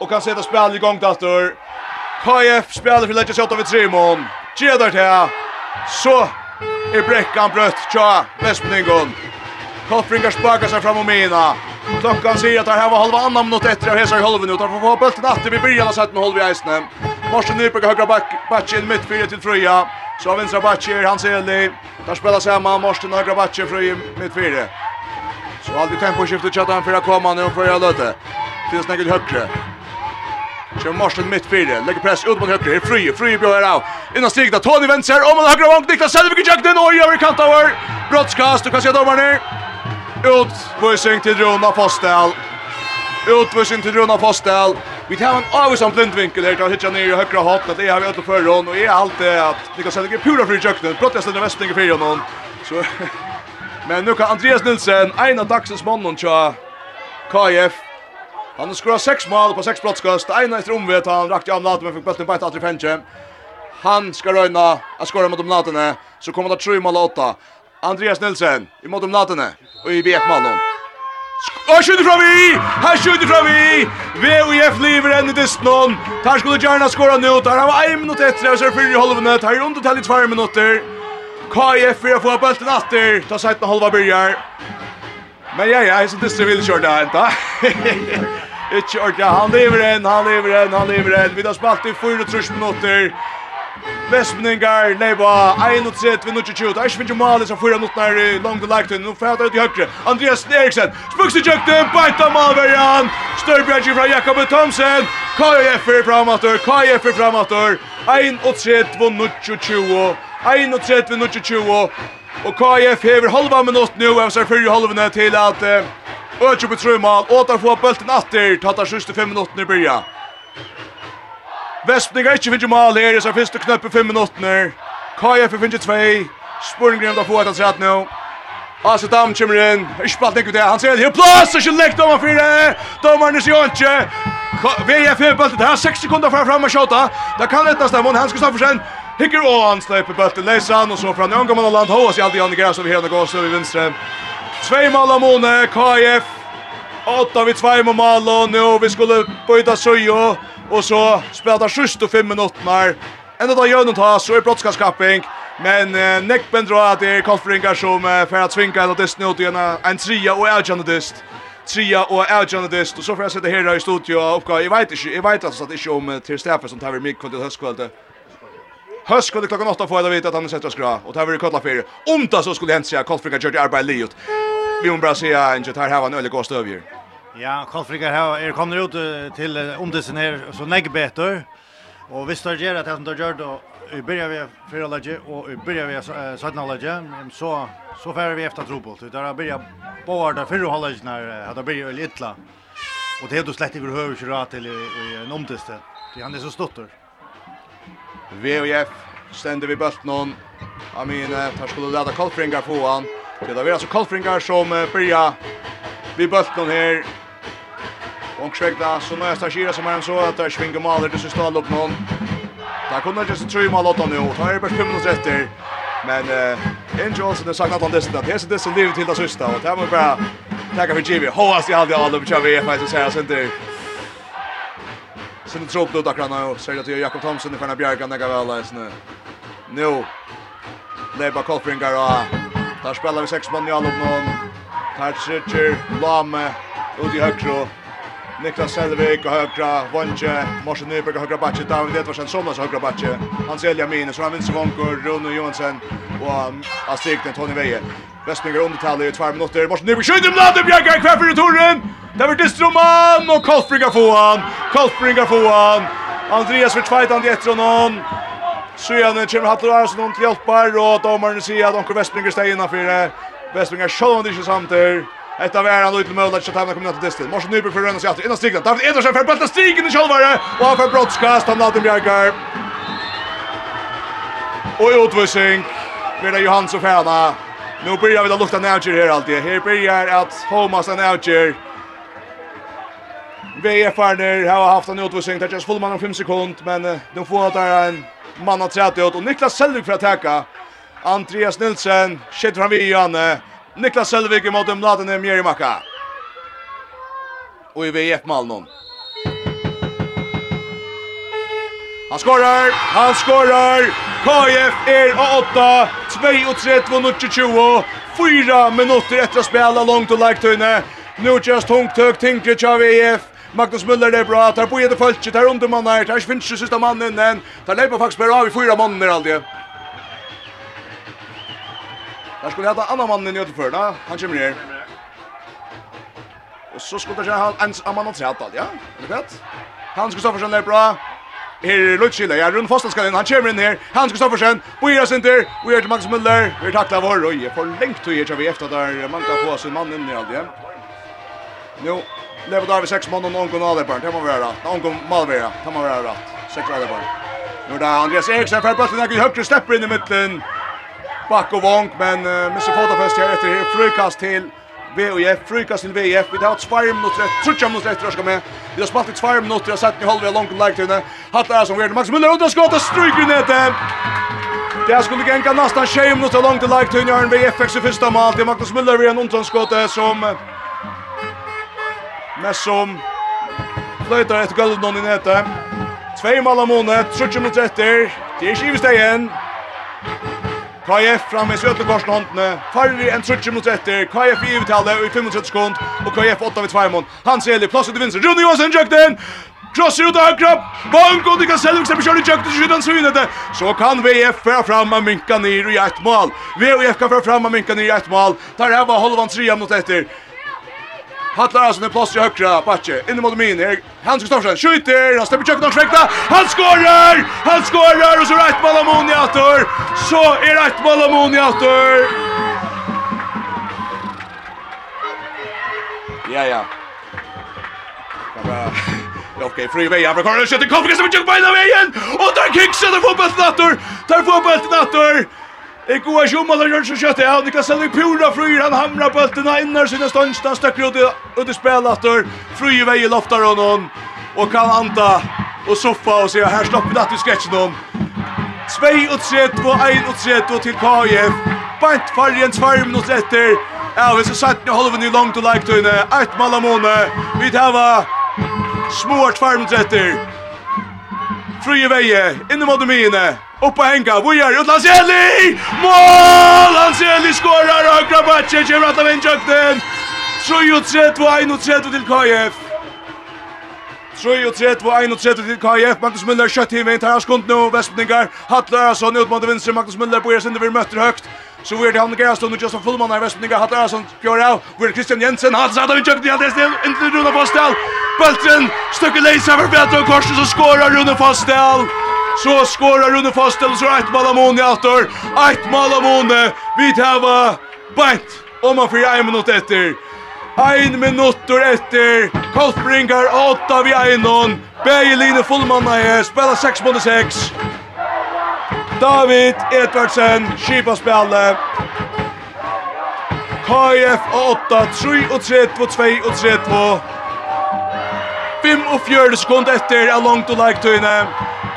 och kan sätta spel i gång dator. KF spelar för lägga skott av Trimon. Gedar till. Så är bräckan brött. Tja, Vespningon. Koppringar sparkar sig fram och mina. Klockan säger att det här var halva annan minut efter av Hesar i halva ut. Han får bulten att vi börjar av sett med halva i Eisne. Morsen Nyberg högra batchen, mitt fyra till Fröja. Så vinstra backen, Hans Eli. Där spelar samman Morsen högra backen, Fröja mittfyrje. Så alltid temposkiftet tjattan för att komma nu för jag löte. Finns nägel högre. Kör Marsen mitt fyra, lägger press ut mot högre, fri, fri bjöd här av. Innan stigna, Tony Ventser, om han högre vank, Niklas Selvig i jakten, och över kant över. Brottskast, du kan se domaren ner. Utvisning till Rona Fostel. Utvisning till Runa Fostel. Vi tar en avvisam blindvinkel här, tar hitta ner i högra hatten, det har vi åt för hon och är alltid det att Niklas Selvig är pura fri i jakten, brottas den västningen fyra någon. Så Men nu kan Andreas Nilsen, en av dagsens mannen tja KF. Han har skruvat sex mål på sex brottskast. En efter omvet, han rakt i amlaten men fick bulten på ett atri fänke. Han ska röjna att skora mot omlatene. Så kommer det tre mål åtta. Andreas Nilsen i mot omlatene och i BF-mannen. Og skjuter fra vi! Her skjuter fra vi! VOF lever enn i distan. Her skulle Gjerna skåra nu. Der har vi 1 minutt etter. Jeg ser 4 i halvene. Her er under til i 2 minutter. KF för att få bulten åter. Ta sidan halva börjar. Men ja, ja, så det vill köra där inte. Ikke ordentlig. Han lever en, han lever en, han lever en. Vi har spalt i 4 minuter. Vestmeningar, Leiba, 1-3, vi nu ikke tjut. Eish finnes Mali som 4 minutter i långt og lagt nu fæta ut i høyre. Andreas Eriksen, spukse tjøkte, beita Malverjan. Størbjerg fra Jakob Thomsen. KF er framator, KF er framatter. 1-3, vi tjut. 31-20. Og KF hever halva minutt nu av seg fyrir halvene til at Øtje på trøymal, åter få bulten atter, tatt av siste fem minutter i byrja. Vespning er ikke finner mal her, så finnes det knøpp i fem minutter. KF finner tvei, spurninger da få får etter sett nå. Asa Dam kommer inn, ikke platt ikke det, han ser det, plass, ikke lekk dommer fire, dommeren er sier ikke. VF hever bølten, han er seks sekunder fra frem og skjøta, det kan etter stemmen, han skal stå for sen. Hicker och han släpper bulten Lesan och så från Ungdomarna land Hoas i alltid i andra gräs över hela så vi vänster. Två mål av Mone KF. Åtta vid två mål och nu vi skulle byta Sujo och så spelar sista fem minuter. Ända då gör ta så är brottskaskapping. Men eh, Nekben drar att det är Kolfringar som eh, för att svinka en dist nu till en, en tria och avgörande dist. Tria och avgörande dist. Och så får jag sitta här i studio och uppgå. Jag vet inte, jag vet alltså att det är inte om till Staffan som tar vid mig kvart till. Höst skulle klockan 8 få jag veta att han sätter skra och tar vi kolla för. Om det så skulle hänt sig Kolfrika gjorde arbete liot. Vi om bara säga att det här har en öle kost över. Ja, Kolfrika här är kommer ut till om här så nägg bättre. Och vi står gör att han då gör då i börjar vi fyra läge och i börjar vi sådana läge så så färre vi efter trobult. Det där börjar båda där för när hade börjat lite. Och det är då slett över huvud kör till i en omtiste. Det han är så stottor. VOF ständer vid bulten. Jag menar, tar skulle leda Kolfringar på han. Det där är alltså Kolfringar som börjar vid bulten här. Och svägda så nästa skira som är en så att där svingar maler det så står upp någon. Där kommer just tre mål åt nu. Tar är bara 5 minuter efter. Men eh Angel Olsen har sagt att han dessutom att det är det som livet till det sista och det här var bara tacka för Jimmy. Hoppas jag hade alla på Javi. Jag vet inte så här så inte Sen tror på då kan jag säga att Jakob Thomson och Fernand Bjerg kan lägga väl läs nu. Nu. Leba Kolfringar och där spelar vi sex man i all upp någon. Tarsicher, Lame, ut i högre Niklas Selvik och högra Vonche, Morsen Nyberg och högra Batche, David Edvardsen som också högra Batche, Hans Eliamine, så han vinner Svonkur, Rune Johansson och Astigten Tony Veje. Vestminger undertal i två minuter, Morsen Nyberg skjuter med det bjärgar kvar för turen. Det var Distroman och Kolfringar får han. Kolfringar får han. Andreas för tvåtan i efter honom. Sjön kommer Hattar Arsson till hjälpar och domaren säger att Onkel Vestminger stäger innanför. det. Vestminger själv inte samtidigt. Ett var han då till att så tajmar kommer till distin. Morsen Nyberg för Rönnas jatter. Innan strikna. David Edersen för bulten stigen i Kjolvare. Och han för brottskast. Han Latin Bjerkar. Och i utvisning. Vidar och färna. Nu börjar vi att lukta närkir här alltid. Här börjar att Homas och närkir. VFR-ner har haft en utvisning. Det känns fullman om 5 sekund. Men de får där en man har trätt ut. Och Niklas Selvig för att täcka. Andreas Nilsen. Kjettar han vid Janne. Niklas Selvik i måte Mladen Mjerimakka. Og i VF-malen. Han skorar! Han skorar! KF er av 8, 2 og 20, 4 minutter etter å spela langt og leiktøyne. Nu just tungt høg tinkre tja VF. Magnus Müller det er bra, tar på i det fölkje, tar undermannar, tar svinskje sista mannen, tar leipa faktisk bare av i fyra mannen er aldrig. Her skulle heta annan mannen i Göteborg, han kommer ner. Och så skulle jag ha en annan tre alt, ja? Är det fett? Hans Kristoffersen är bra. Her er Lutschille, ja, Rune Fossland skal inn, han kommer inn her. Hans Kristoffersen, Boira Sinter, vi er til Magnus Müller. Vi er takla vår, og jeg får lengt tog her, vi efter der Magda på sin mann inn i alt, ja? Nå, lever der vi seks mann og noen kunne alderbarn, det må være rett. Noen kunne malvera, det må være rett. Seks alderbarn. Nå er det Andreas Eriksen, for bøtten er ikke høyre stepper inn i midten back och vånk men uh, Mr. fotofest här efter här frukast till VOF frukast till VF vi har ett sparm mot rätt trutcha mot rätt ska med vi har spalt ett sparm mot rätt satt ni håller vi långt om lagtuna hatt är som vi Max Müller och skottet stryker ner det Det skulle gänga nästan 20 minuter långt i lagtun gör en VFX i första mål. Det är Magnus Müller vid en ontronskåte som... Mest som... Flöjtar ett gulv någon i nätet. Tvei mål av månet, 30 minutter etter. Det er ikke i stedet igjen. KF fram med Söderkorsen håndene. Farri en trutje mot etter. KF i uttalet i 35 sekund. Og KF 8 vid 2 mån. Hans Eli, plåset till vinster. Rune Johansson, Jökten! Krosser ut av högra. Bank, og de kan selv släpper kör i Jökten till skyddan synet. Så kan VF føre fram av Minka ner i ett mål. VF kan føre fram av Minka ner i ett mål. Där här var Holvans 3 mot etter. Hattlar alltså är plats i högra, backe. in mot min, Erik Hans Gustafsson skjuter, han släpper köket och skräckta, han skorar, han skorar och så rätt mål Amoni åter, så är rätt mål Amoni åter. Ja, ja. Bara Ja, okej, fri väg. Jag kommer att skjuta. som vi ska med på den vägen. Och där kickar det fotbollsnatter. Där fotbollsnatter. Jeg går ikke om alle gjør så kjøtt jeg, det kan selge pura fryr, han hamrar bøltene innar sine stønst, han støkker ut ut i spelatter, fryr vei i loftar og noen, og kan anta og soffa og sier, her slapper natt i sketsjen noen. 2 og 3 og 1 og 3 til KF, bant fargen 2 minutter etter, ja, vi skal satt nå halven i langt og leiktøyne, 1 måne vi tava små 2 minutter etter, fryr i vei, inne mot mine, Upp och hänga, vad gör Utlands Eli? Mål! Hans Eli skorar och högra matchen, kommer att av injökten. 3-3-2-1-3 till KF. 3-3-2-1-3 till KF. Magnus Müller kött i vint, här har skund nu, Vespningar. Hattle Öresson ut mot vinster, Magnus Müller på er sinne vid möter högt. Så vi är det han Gerastund och Justin Fullman här, Vespningar, Hattle Öresson, Björn Au. Vi är Christian Jensen, han satt av injökten i allt det inte Rune Fostel. Bulten, stöcker lejs över Petra Korsen så skorar Rune Fastel. Så skårar Rune Fostel, så ett mål av Mone åter. Ett mål av Mone. Vi täva bant. Om man får en minut efter. Ein minutter etter Koltbringar åtta vi einon Begeline fullmanna er Spela 6 mot 6 David Edvardsen Kipa spille KF 8 3 og 3 2 2 3 2 5 og 4 sekund etter Er langt og leik tøyne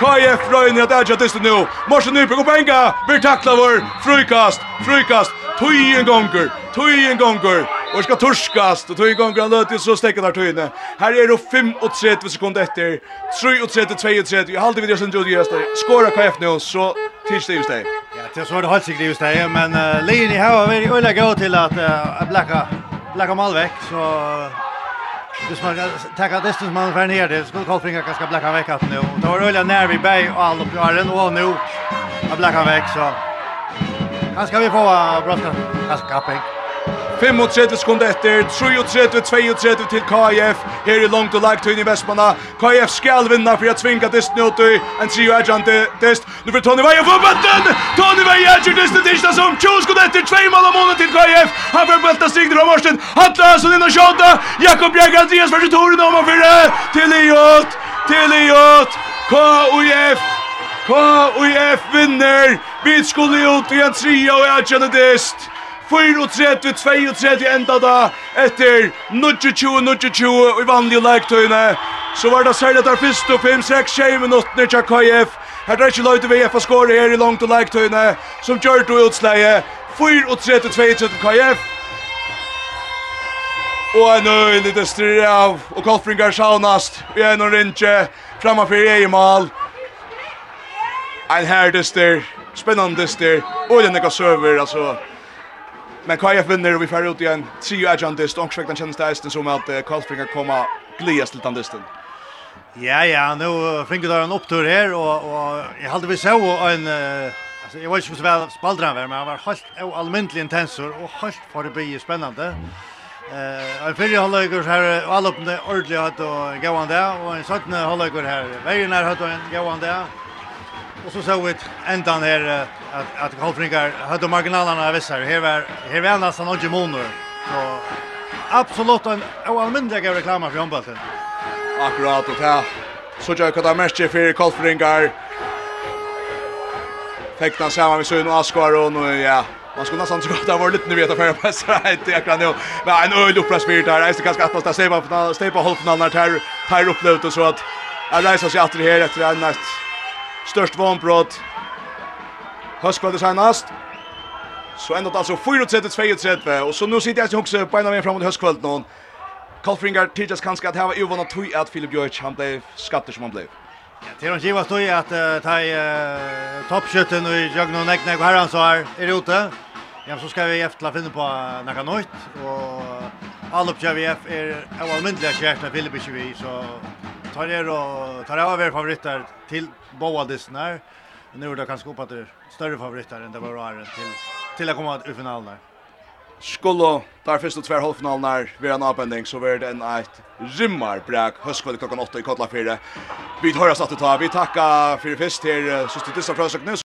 KF Røyne at Edja dyster nu. Morsen Nyberg og Benga blir takla vår. Frykast, frykast. Tøyen gonger, tøyen gonger. Og skal torskast, og tøyen gonger han løter så stekken av tøyene. Her er det 35 sekunder etter. 3 og 3, 2 og 3. Jeg halte vi det som Jodi Gjøstad. Skåra KF nå, så tids det. Ja, til så er det halvt sikkert just det, men uh, linjen i her har vært øyelig gå til at uh, blekka, blekka Malvek. så... Hvis man tar att distance man för ner det skulle Kolfringa kanske blacka veck att nu. Det var öliga när vi bäj och all upp är den och nu. Jag blacka veck så. Kanske vi få bråttom. Kanske kapping. 35 sekunder etter, 33-32 til KF, her i langt og lagt høyne i Vestmanna. KF skal vinna for å tvinga disten ut i en trio agent dist. Nu får Tony Veia få bøtten! Tony Veia ergjør disten tirsdag som 20 sekunder etter, 2 mål av måneden til KF. Han får bøtta stigner fra Morsten, Atle Hansson inn og Sjåta, Jakob Bjerg, Andreas versus Toren om og fyrre, til Iot, til Iot, KUF, KUF vinner, vi skulle ut i en trio og ergjante dist. 34, 32 enda da, etter 22, 22 i vanlige leiktøyene. Så var det særlig der og 5, 6, 6 minutter til KF. Her er ikke løyte VF å skåre her i langt og leiktøyene, som gjør det utsleie. 34, 32 KF. Og en øyn i det styrer av, og Kolfringar saunast, vi er noen rinje, framme for egen mal. En herrdyster, spennende dyster, og den ikke server, altså. Men KF vinner och vi får ut igen trio agentist och sväktan känns det ästen som att uh, Karlsbringa komma glias till tandisten. Ja ja, nu fick det en upptur här och och jag hade vi så en uh, alltså jag var ju så väl spaldran men han var helt allmänt intensor och helt förbi spännande. Eh, en fyrir halvleikur her, og alle åpne ordentlig hatt og gauan det, og en sattne halvleikur her, veien her hatt og en gauan det, Och så såg vi ändan här att att Kolfringar hade marginalerna av Vissar. Här var här var nästan några gemoner. Så absolut en oanmändig reklam för handbollen. Akkurat och här. Så jag kan ta mest för Kolfringar. Fäkta samman med Sune Askaron och ja, Man skulle nästan tro att det var lite nu vet för på så här inte jag kan nu. Men en öl uppras fyrt där. Jag ska kanske att ta sig på stå på halvfinalen här. Här upplevt och så att jag reser sig åter här efter en natt Størst vånbrott. Høskvölder senast. Så enda alltså 4-3-2-3. Och så nu sitter jag också på ena vägen framåt höstkvällen. någon. Kolfringar tidigt kanske att ha ovanat tog att Filip Björk han blev skatter som han blev. Ja, det är en givet tog att uh, ta i uh, toppskytten och i Jögn och Näcknäck och herran så här är ute. Ja, så ska vi efter finna på något nytt. Och all uppgör vi är oavmyndliga kärt med Filip är så tar er och tar över favoriter till båda dessa. Nu är det kanske uppe att det större favoriter än det var året till till att komma till finalen där. Skulle där första två halvfinalerna vara en avbändning så blir det en ett rymmarbräck höstkväll klockan 8 i Kotlafjärde. Vi hörs att ta. Vi tackar för först till syster Tissa Frösök